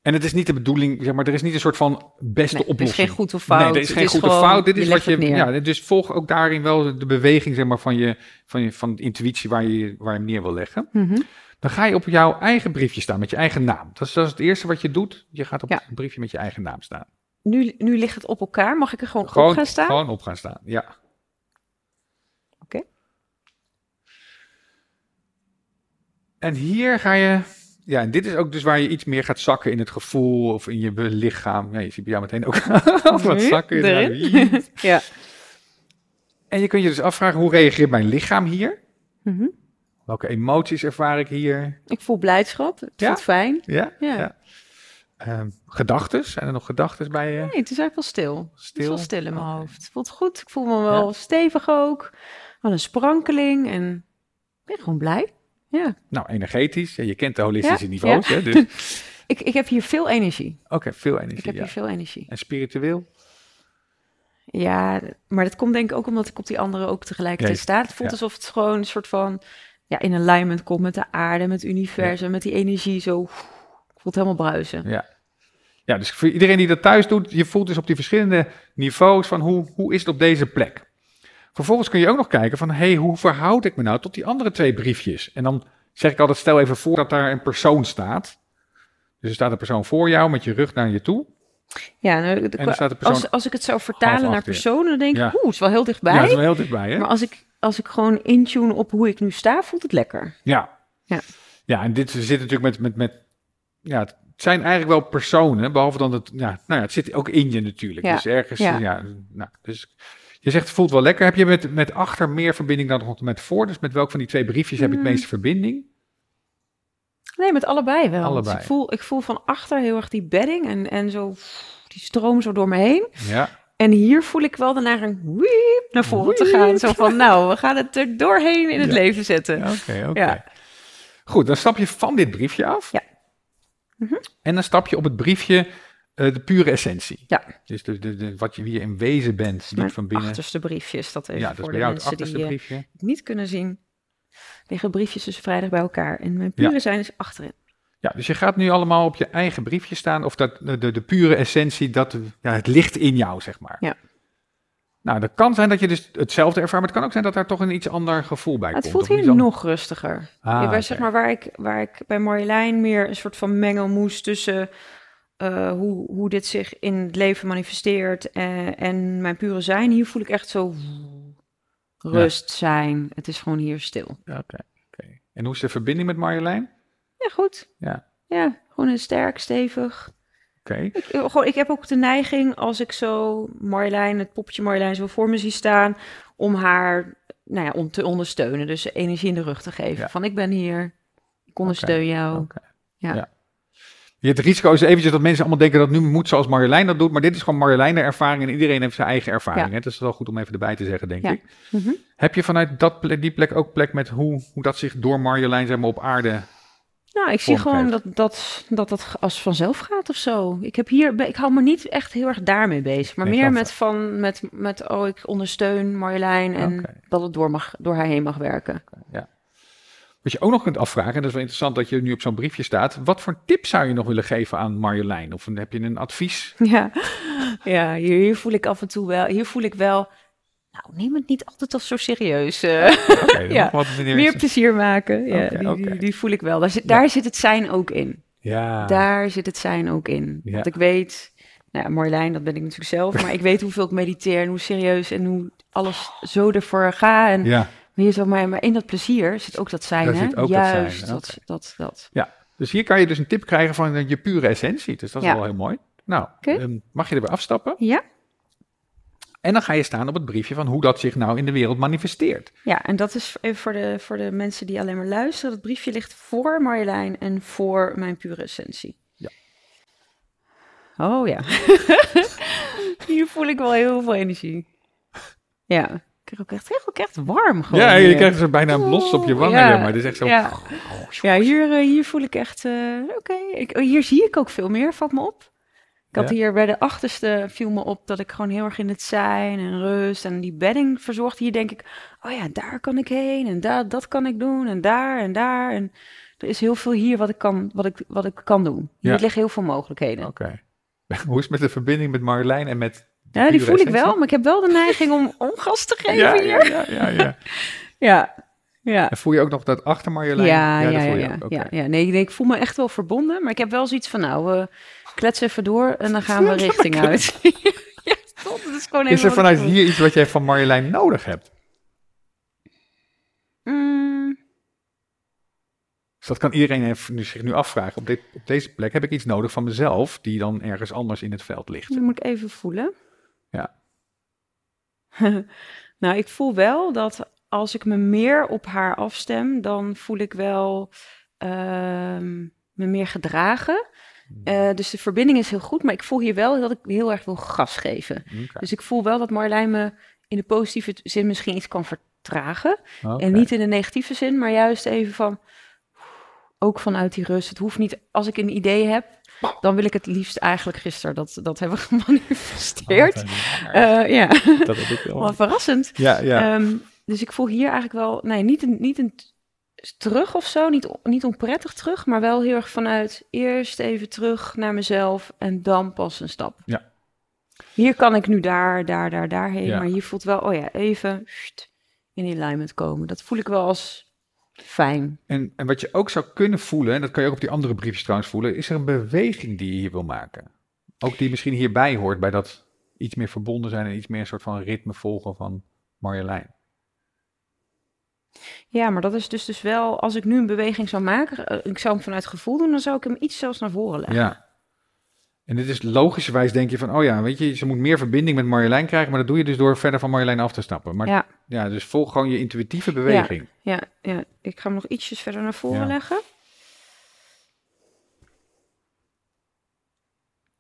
en het is niet de bedoeling, zeg maar, er is niet een soort van beste Nee, er is oplossing. geen goed of fout. Nee, er is geen is goed of fout. Dit je is wat je. Ja, dus volg ook daarin wel de beweging, zeg maar, van je, van je van de intuïtie waar je, waar je hem neer wil leggen. Mhm. Dan ga je op jouw eigen briefje staan met je eigen naam. Dat is, dat is het eerste wat je doet. Je gaat op Ja. een briefje met je eigen naam staan. Nu, nu ligt het op elkaar. Mag ik er gewoon, Gewoon op gaan staan? Gewoon op gaan staan. Ja. Oké. En hier ga je. Ja, en dit is ook dus waar je iets meer gaat zakken in het gevoel of in je lichaam. Ja, je ziet bij jou meteen ook wat zakken. Erin. ja. En je kunt je dus afvragen, hoe reageert mijn lichaam hier? Mhm. Welke emoties ervaar ik hier? Ik voel blijdschap. Het Ja? voelt fijn. Ja? Ja. Ehm, gedachtes? Zijn er nog gedachtes bij je? Nee, het is eigenlijk wel stil. Het is Stil? wel stil in mijn Oké. hoofd. Het voelt goed. Ik voel me wel stevig ook. Wel een sprankeling. En ik ben gewoon blij. Ja. Nou, energetisch. Je kent de holistische niveaus. Hè? Dus, Oké, Ik, ik heb hier veel energie. veel energie. Ik heb hier veel energie. En spiritueel? Ja, maar dat komt denk ik ook omdat ik op die andere ook tegelijkertijd sta. Het voelt alsof het gewoon een soort van ja, in alignment komt met de aarde, met het universum, met die energie zo. Ik voel het helemaal bruisen. Ja. Ja, dus voor iedereen die dat thuis doet, je voelt dus op die verschillende niveaus van hoe, hoe is het op deze plek. Vervolgens kun je ook nog kijken van, hé, hey, hoe verhoud ik me nou tot die andere twee briefjes? En dan zeg ik altijd, stel even voor dat daar een persoon staat. Dus er staat een persoon voor jou met je rug naar je toe. Ja, nou, de- En staat de persoon als, als ik het zou vertalen naar personen, dan denk ik, Ja. oeh, het is wel heel dichtbij. Ja, dat is wel heel dichtbij, hè? Maar als ik, als ik gewoon intune op hoe ik nu sta, voelt het lekker. Ja. Ja. Ja, en dit zit natuurlijk met, met, met ja, het zijn eigenlijk wel personen, behalve dan het, ja, nou ja, het zit ook in je natuurlijk. Ja. Dus ergens, Ja. ja, nou, dus je zegt het voelt wel lekker. Heb je met, met achter meer verbinding dan nog met voor? Dus met welk van die twee briefjes heb je het Mm. meeste verbinding? Nee, met allebei wel. Allebei. Dus ik, voel, ik voel van achter heel erg die bedding en, en zo die stroom zo door me heen. Ja, En hier voel ik wel de neiging wiep, naar voren te gaan. Zo van, nou, we gaan het er doorheen in het Ja. leven zetten. oké, oké. Ja. Goed, dan stap je van dit briefje af. Ja. Mhm. En dan stap je op het briefje Eh, de pure essentie. Ja. Dus de, de, de, wat je, wie je in wezen bent, diep Mijn van binnen. achterste briefjes, dat even ja, dat is voor bij de jou het mensen achterste die eh, briefje. het niet kunnen zien. Liggen briefjes dus vrijdag bij elkaar. En mijn pure Ja. zijn is achterin. Ja, dus je gaat nu allemaal op je eigen briefje staan. Of dat, de, de, pure essentie, dat, ja, het ligt in jou, zeg maar. Ja. Nou, dat kan zijn dat je dus hetzelfde ervaart, maar het kan ook zijn dat daar toch een iets ander gevoel bij Het komt. voelt of iets hier ander- nog rustiger. Ah, Ja, waar, zeg maar, waar, ik, waar ik bij Marjolein meer een soort van mengelmoes tussen eh, hoe, hoe dit zich in het leven manifesteert en, en mijn pure zijn. Hier voel ik echt zo rust zijn. Het is gewoon hier stil. Oké. En hoe is de verbinding met Marjolein? Ja, goed. Ja. Ja, gewoon een sterk, stevig. Oké. Ik, eh, gewoon, ik heb ook de neiging als ik zo Marjolein, het poppetje Marjolein zo voor me zie staan, om haar nou ja, om te ondersteunen. Dus energie in de rug te geven. Ja. Van ik ben hier, ik ondersteun jou. Ja. Ja. Je het risico is eventjes dat mensen allemaal denken dat nu moet zoals Marjolein dat doet, maar dit is gewoon Marjolein de ervaring en iedereen heeft zijn eigen ervaring. Ja. Hè? Dat is wel goed om even erbij te zeggen, denk Ja. ik. Mhm. Heb je vanuit dat plek, die plek ook plek met hoe, hoe dat zich door Marjolein zeg maar, op aarde... Nou, ik zie gewoon dat, dat, dat het als vanzelf gaat of zo. Ik, heb hier, ik hou me niet echt heel erg daarmee bezig. Maar meer met van, met, met, oh, ik ondersteun Marjolein en dat het door, mag, door haar heen mag werken. Wat je ook nog kunt afvragen, en dat is wel interessant dat je nu op zo'n briefje staat, wat voor tip zou je nog willen geven aan Marjolein? Of heb je een advies? Ja, ja hier, hier voel ik af en toe wel, hier voel ik wel, nou, neem het niet altijd als zo serieus. eh. Ja. meneer- meer plezier maken, ja, die. Die, die voel ik wel. Daar zit, daar zit het zijn ook in. Ja, Daar zit het zijn ook in. Ja. Want ik weet, nou ja, Marjolein, dat ben ik natuurlijk zelf, maar ik weet hoeveel ik mediteer en hoe serieus en hoe alles zo ervoor ga. En ja. hier zo, maar, maar in dat plezier zit ook dat zijn, Daar hè? zit ook dat zijn, Juist, dat, oké. dat, dat, Dus hier kan je dus een tip krijgen van je pure essentie. Dus dat is Ja. wel heel mooi. Nou, ehm, mag je er weer afstappen? Ja, En dan ga je staan op het briefje van hoe dat zich nou in de wereld manifesteert. ja, en dat is even voor de, voor de mensen die alleen maar luisteren. Dat briefje ligt voor Marjolein en voor mijn pure essentie. Ja. Oh ja. Hier voel ik wel heel veel energie. Ja, ik krijg ook echt, echt, ook echt warm gewoon. ja, je krijgt er bijna een blos op je wangen. Ja, Ja, maar het is echt zo... Ja, ja hier, eh, hier voel ik echt... eh, Oké, ik hier zie ik ook veel meer, valt me op. Ik had Ja. hier bij de achterste viel me op dat ik gewoon heel erg in het zijn en rust en die bedding verzorgd. Hier denk ik, oh ja, daar kan ik heen en daar, dat kan ik doen en daar en daar. En er is heel veel hier wat ik kan, wat ik, wat ik kan doen. Hier Ja. liggen heel veel mogelijkheden. Oké. hoe is het met de verbinding met Marjolein en met... Ja, die voel ik wel, maar ik heb wel de neiging om, om gas te geven Ja, hier. ja, ja, ja, ja. Ja. En voel je ook nog dat achter Marjolein? Ja, ja, dat ja, voel je ja, ook. Oké. ja, ja. Nee, nee, ik voel me echt wel verbonden, maar ik heb wel zoiets van, nou, we kletsen even door en dan gaan we richting uit. ja, stop, dat is gewoon Is er vanuit hier iets wat jij van Marjolein nodig hebt? Mm, Dus dat kan iedereen even zich nu afvragen. Op, dit, op deze plek heb ik iets nodig van mezelf, die dan ergens anders in het veld ligt. dat moet ik even voelen. Ja. nou, ik voel wel dat als ik me meer op haar afstem, dan voel ik wel ehm, me meer gedragen. Eh, dus de verbinding is heel goed, maar ik voel hier wel dat ik heel erg wil gas geven. Dus ik voel wel dat Marjolein me in de positieve zin misschien iets kan vertragen. En niet in de negatieve zin, maar juist even van, ook vanuit die rust. Het hoeft niet, als ik een idee heb, dan wil ik het liefst eigenlijk gisteren dat, dat hebben gemanifesteerd. Oh, Eh, ja, dat heb ik wel. verrassend. Ja, ja. Ehm, dus ik voel hier eigenlijk wel, nee, niet een, niet een terug of zo, niet, niet onprettig terug, maar wel heel erg vanuit eerst even terug naar mezelf en dan pas een stap. Ja. Hier kan ik nu daar, daar, daar, daarheen, Ja. maar hier voelt wel, oh ja, even in alignment komen. Dat voel ik wel als fijn. En, en wat je ook zou kunnen voelen, en dat kan je ook op die andere briefjes trouwens voelen, is er een beweging die je hier wil maken? Ook die misschien hierbij hoort, bij dat iets meer verbonden zijn en iets meer een soort van ritme volgen van Marjolein. Ja, maar dat is dus, dus wel, als ik nu een beweging zou maken, eh, ik zou hem vanuit gevoel doen, dan zou ik hem iets zelfs naar voren leggen. Ja. En dit is logischerwijs denk je van, oh ja, weet je, ze moet meer verbinding met Marjolein krijgen, maar dat doe je dus door verder van Marjolein af te stappen. Maar ja, Ja, dus volg gewoon je intuïtieve beweging. ja, ja, ik ga hem nog ietsjes verder naar voren Ja. leggen.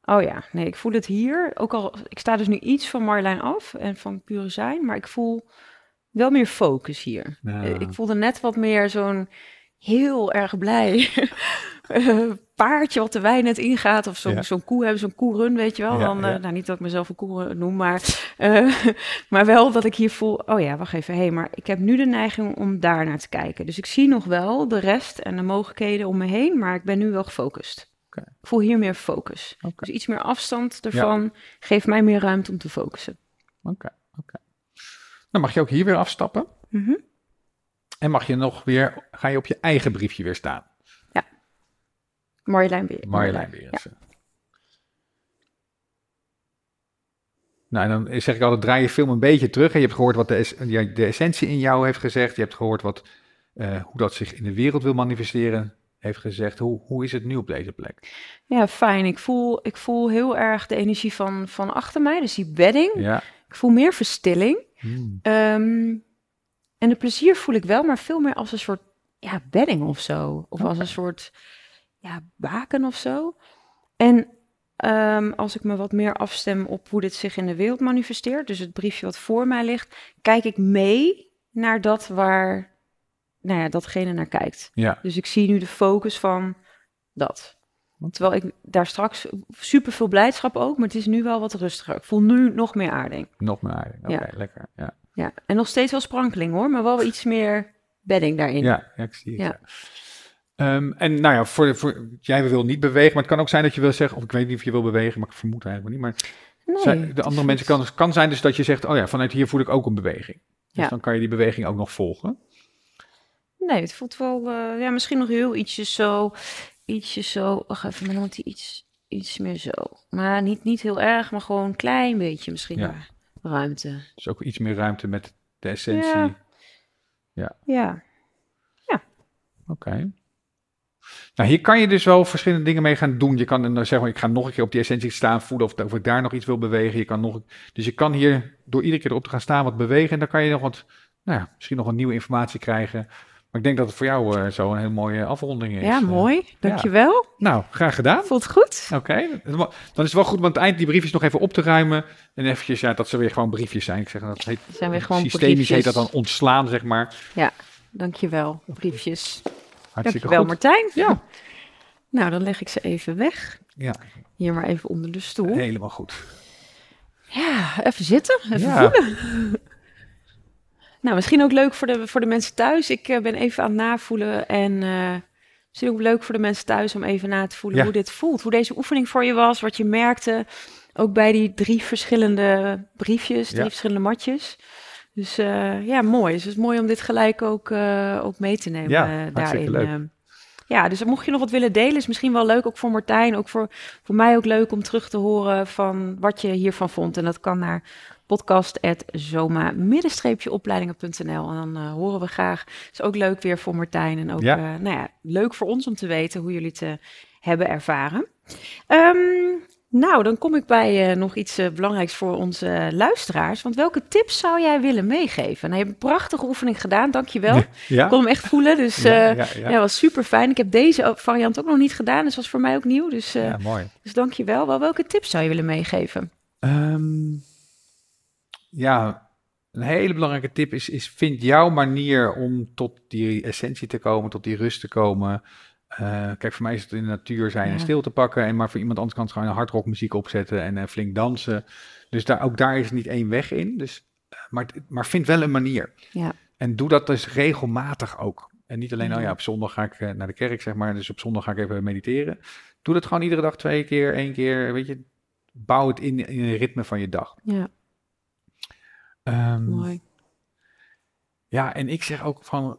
Oh ja, nee, ik voel het hier. Ook al, ik sta dus nu iets van Marjolein af en van pure zijn, maar ik voel wel meer focus hier. Ja. Ik voelde net wat meer zo'n heel erg blij. Eh, paardje wat de wijn net ingaat. Of zo'n Ja. zo'n koe hebben, zo'n koerun, weet je wel. Ja, dan, eh, nou, niet dat ik mezelf een koe noem, maar, eh, maar wel dat ik hier voel... Oh ja, wacht even. Hé, hey, maar ik heb nu de neiging om daar naar te kijken. Dus ik zie nog wel de rest en de mogelijkheden om me heen. Maar ik ben nu wel gefocust. Ik voel hier meer focus. Dus iets meer afstand ervan geeft mij meer ruimte om te focussen. Oké, oké. Dan mag je ook hier weer afstappen. Mhm. En mag je nog weer, ga je op je eigen briefje weer staan. Marjolein Beer. Marjolein Berensen. Nou, en dan zeg ik altijd, draai je film een beetje terug. En je hebt gehoord wat de, ja, de essentie in jou heeft gezegd. Je hebt gehoord wat, eh, hoe dat zich in de wereld wil manifesteren heeft gezegd. Hoe, hoe is het nu op deze plek? Ja, fijn. Ik voel, ik voel heel erg de energie van, van achter mij, dus die bedding. Ja. Ik voel meer verstilling. Hmm. Ehm, en de plezier voel ik wel, maar veel meer als een soort ja, bedding of zo. Of als een soort ja, baken of zo. En ehm, als ik me wat meer afstem op hoe dit zich in de wereld manifesteert, dus het briefje wat voor mij ligt, kijk ik mee naar dat waar nou ja, datgene naar kijkt. Ja, Dus ik zie nu de focus van dat. Oké. Terwijl ik daar straks super veel blijdschap ook, maar het is nu wel wat rustiger. Ik voel nu nog meer aarding. nog meer aardig. Oké, Ja. lekker. Ja. Ja, en nog steeds wel sprankeling hoor, maar wel iets meer bedding daarin. Ja, ja, ik zie het. Ja. Ehm, en nou ja, voor, voor, jij wil niet bewegen, maar het kan ook zijn dat je wil zeggen, of ik weet niet of je wil bewegen, maar ik vermoed eigenlijk niet. Maar Nee, zijn- de andere mensen kan, kan zijn dus dat je zegt, oh ja, vanuit hier voel ik ook een beweging. Dus Ja. dan kan je die beweging ook nog volgen. Nee, het voelt wel, eh, ja, misschien nog heel ietsje zo, ietsje zo. Wacht even, dan moet hij iets, iets meer zo. Maar niet, niet heel erg, maar gewoon een klein beetje misschien Ja. ruimte. Dus ook iets meer ruimte met de essentie. Ja. Ja, Oké. Nou, hier kan je dus wel verschillende dingen mee gaan doen. Je kan dan zeggen, maar, ik ga nog een keer op die essentie staan voelen of, of ik daar nog iets wil bewegen. Je kan nog, dus je kan hier door iedere keer erop te gaan staan wat bewegen. En dan kan je nog wat, nou ja, misschien nog wat nieuwe informatie krijgen. Maar ik denk dat het voor jou eh, zo een hele mooie afronding is. ja Eh, mooi. Dankjewel. nou, graag gedaan. Voelt goed. Oké, dan is het wel goed om aan het eind die briefjes nog even op te ruimen. En eventjes, ja, dat ze weer gewoon briefjes zijn. Ik zeg dat heet, zijn weer gewoon systemisch briefjes. heet dat dan ontslaan, zeg maar. Dankjewel, briefjes. Hartstikke Dankjewel, goed. Martijn. Ja. Nou, dan leg ik ze even weg. Ja, Hier maar even onder de stoel. helemaal goed. Ja, even zitten, even Ja. voelen. Nou, misschien ook leuk voor de, voor de mensen thuis. Ik eh, ben even aan het navoelen en eh misschien ook leuk voor de mensen thuis om even na te voelen Ja. hoe dit voelt. Hoe deze oefening voor je was, wat je merkte. Ook bij die drie verschillende briefjes, drie Ja. verschillende matjes. Dus eh, ja, mooi. Dus het is mooi om dit gelijk ook, ook mee te nemen Ja, daarin. leuk. ja, dus mocht je nog wat willen delen, is misschien wel leuk, ook voor Martijn, ook voor, voor mij ook leuk om terug te horen van wat je hiervan vond. En dat kan naar podcast.zoma-opleidingen.nl en dan eh, horen we graag. is ook leuk weer voor Martijn en ook Ja. eh, nou ja, leuk voor ons om te weten hoe jullie het eh, hebben ervaren. Ehm, nou, dan kom ik bij nog iets belangrijks voor onze luisteraars. Want welke tips zou jij willen meegeven? Nou, je hebt een prachtige oefening gedaan, dankjewel. Ja? Ik kon hem echt voelen, dus Ja, ja, was super fijn. Ik heb deze variant ook nog niet gedaan, dus was voor mij ook nieuw. Dus, ja, mooi. dus dank je wel. Wel, welke tips zou je willen meegeven? Ehm, ja, een hele belangrijke tip is, is vind jouw manier om tot die essentie te komen, tot die rust te komen. Eh, kijk, voor mij is het in de natuur zijn en stil te pakken. En maar voor iemand anders kan het gewoon hardrockmuziek opzetten en eh, flink dansen. Dus daar, ook daar is niet één weg in. Dus, eh, maar, maar vind wel een manier. Ja. En doe dat dus regelmatig ook. En niet alleen, oh ja, op zondag ga ik naar de kerk, zeg maar. Dus op zondag ga ik even mediteren. Doe dat gewoon iedere dag twee keer, één keer. Weet je, bouw het in, in een ritme van je dag. Ja, Ehm, mooi. ja, en ik zeg ook van,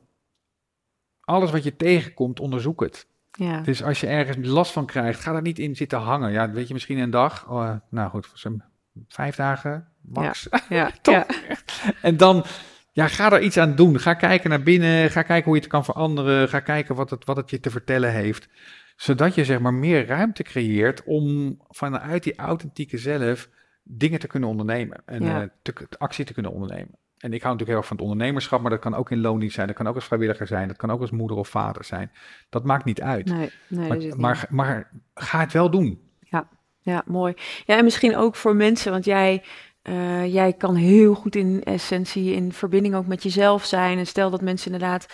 alles wat je tegenkomt, onderzoek het. Ja, Dus als je ergens last van krijgt, ga daar niet in zitten hangen. Ja, weet je, misschien een dag. Oh, eh, nou goed, voor zo'n vijf dagen max. ja, Top. ja. En dan, ja, ga er iets aan doen. Ga kijken naar binnen. Ga kijken hoe je het kan veranderen. Ga kijken wat het, wat het je te vertellen heeft. Zodat je zeg maar meer ruimte creëert om vanuit die authentieke zelf dingen te kunnen ondernemen. En Ja. eh, te, actie te kunnen ondernemen. En ik hou natuurlijk heel erg van het ondernemerschap, maar dat kan ook in loondienst zijn. Dat kan ook als vrijwilliger zijn. Dat kan ook als moeder of vader zijn. Dat maakt niet uit. Nee, nee, maar, maar, maar ga het wel doen. Ja, mooi. Ja, en misschien ook voor mensen, want jij Eh, jij kan heel goed in essentie in verbinding ook met jezelf zijn. En stel dat mensen inderdaad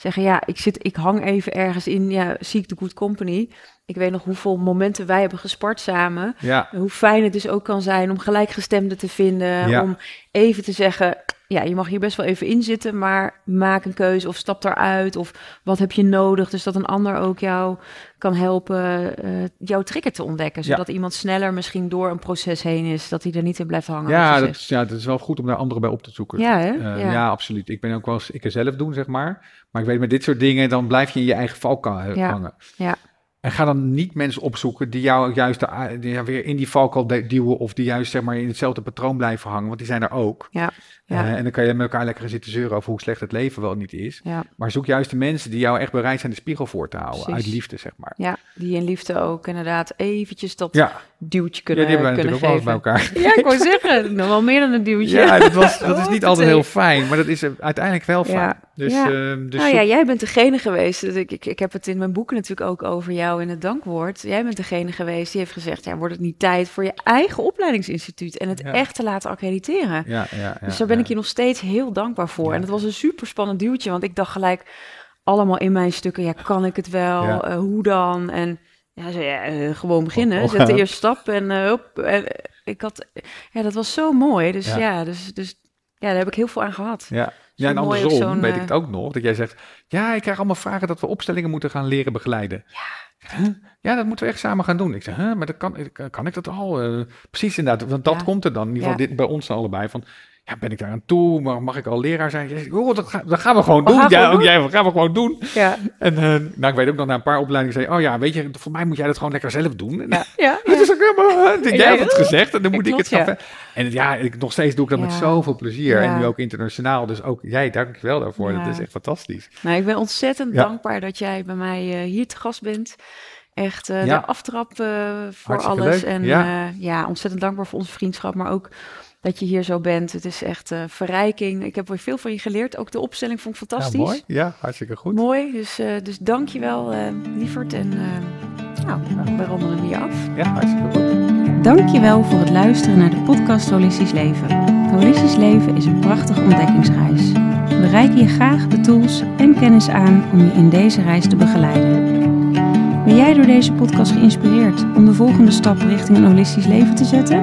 zeggen, ja, ik, zit, ik hang even ergens in, ja, zie ik de good company. Ik weet nog hoeveel momenten wij hebben gespart samen. Ja. Hoe fijn het dus ook kan zijn om gelijkgestemden te vinden. Om even te zeggen, ja, je mag hier best wel even in zitten, maar maak een keuze of stap eruit. Of wat heb je nodig? Dus dat een ander ook jou kan helpen uh, jouw trigger te ontdekken. Zodat iemand sneller misschien door een proces heen is, dat hij er niet in blijft hangen. Ja, dat is, ja, dat is wel goed om daar anderen bij op te zoeken. Ja, hè? Uh, ja. absoluut. Ik ben ook wel eens ik er zelf doen, zeg maar. Maar ik weet met dit soort dingen, dan blijf je in je eigen valkuil hangen. Ja. En ga dan niet mensen opzoeken die jou juist de, die weer in die valkuil duwen of die juist zeg maar in hetzelfde patroon blijven hangen, want die zijn er ook. Ja, ja. Uh, en dan kan je met elkaar lekker zitten zeuren over hoe slecht het leven wel niet is. Ja. Maar zoek juist de mensen die jou echt bereid zijn de spiegel voor te houden, Precies. uit liefde zeg maar. Ja, die in liefde ook inderdaad eventjes dat ja. duwtje kunnen, ja, die hebben kunnen natuurlijk ook bij elkaar. Ja, ik wou zeggen, nog wel meer dan een duwtje. Ja, dat, was, dat is niet altijd heel fijn, maar dat is uiteindelijk wel fijn. Ja. Dus. Uh, dus nou ja, jij bent degene geweest. Dus ik, ik, ik heb het in mijn boeken natuurlijk ook over jou in het dankwoord. Jij bent degene geweest die heeft gezegd: ja, wordt het niet tijd voor je eigen opleidingsinstituut en het Ja. echt te laten accrediteren? ja, ja, ja, dus daar ben ik je nog steeds heel dankbaar voor. En het was een super spannend duwtje, want ik dacht gelijk allemaal in mijn stukken: ja, kan ik het wel? Eh, hoe dan? En ja, ja eh, gewoon beginnen. Oh, Zet de eerste stap en eh, hop. En, eh, ik had, ja, dat was zo mooi. Dus Ja. ja, dus, dus ja, daar heb ik heel veel aan gehad. Ja. Ja, en andersom weet eh, ik het ook nog, dat jij zegt, ja, ik krijg allemaal vragen dat we opstellingen moeten gaan leren begeleiden. Ja. Ja, dat moeten we echt samen gaan doen. Ik zeg, huh, maar dat kan, kan ik dat al? Eh, precies inderdaad, want dat Ja. komt er dan, in ieder geval Ja. dit, bij ons allebei, van, ja, ben ik daar aan toe? Mag, mag ik al leraar zijn? Oh, dat, ga- dat gaan we gewoon We doen. gaan Ja, ook doen. jij, dat gaan we gewoon doen. Ja, En eh, nou, ik weet ook nog na een paar opleidingen, zei, oh ja, weet je, voor mij moet jij dat gewoon lekker zelf doen. En, ja, ja. Is ook helemaal, eh, jij Ja, hebt het gezegd en dan ja, moet ik klopt, het gaan ja. En ja, ik, nog steeds doe ik dat met Ja. zoveel plezier. Ja. En nu ook internationaal. Dus ook jij, dank je wel daarvoor. Ja. Dat is echt fantastisch. Nou, ik ben ontzettend Ja. dankbaar dat jij bij mij eh, hier te gast bent. Echt Ja. de aftrap voor Hartstikke alles. leuk, En ja. ja. ja, ontzettend dankbaar voor onze vriendschap, maar ook dat je hier zo bent. Het is echt eh, verrijking. Ik heb weer veel van je geleerd. Ook de opstelling vond ik fantastisch. Ja, mooi. Ja, hartstikke goed. Mooi, dus, eh dus dank je wel, eh lieverd. En eh, nou, we ronden hem hier af. Ja, hartstikke goed. Dankjewel voor het luisteren naar de podcast Holistisch Leven. Holistisch Leven is een prachtige ontdekkingsreis. We reiken je graag de tools en kennis aan om je in deze reis te begeleiden. Ben jij door deze podcast geïnspireerd om de volgende stap richting een holistisch leven te zetten?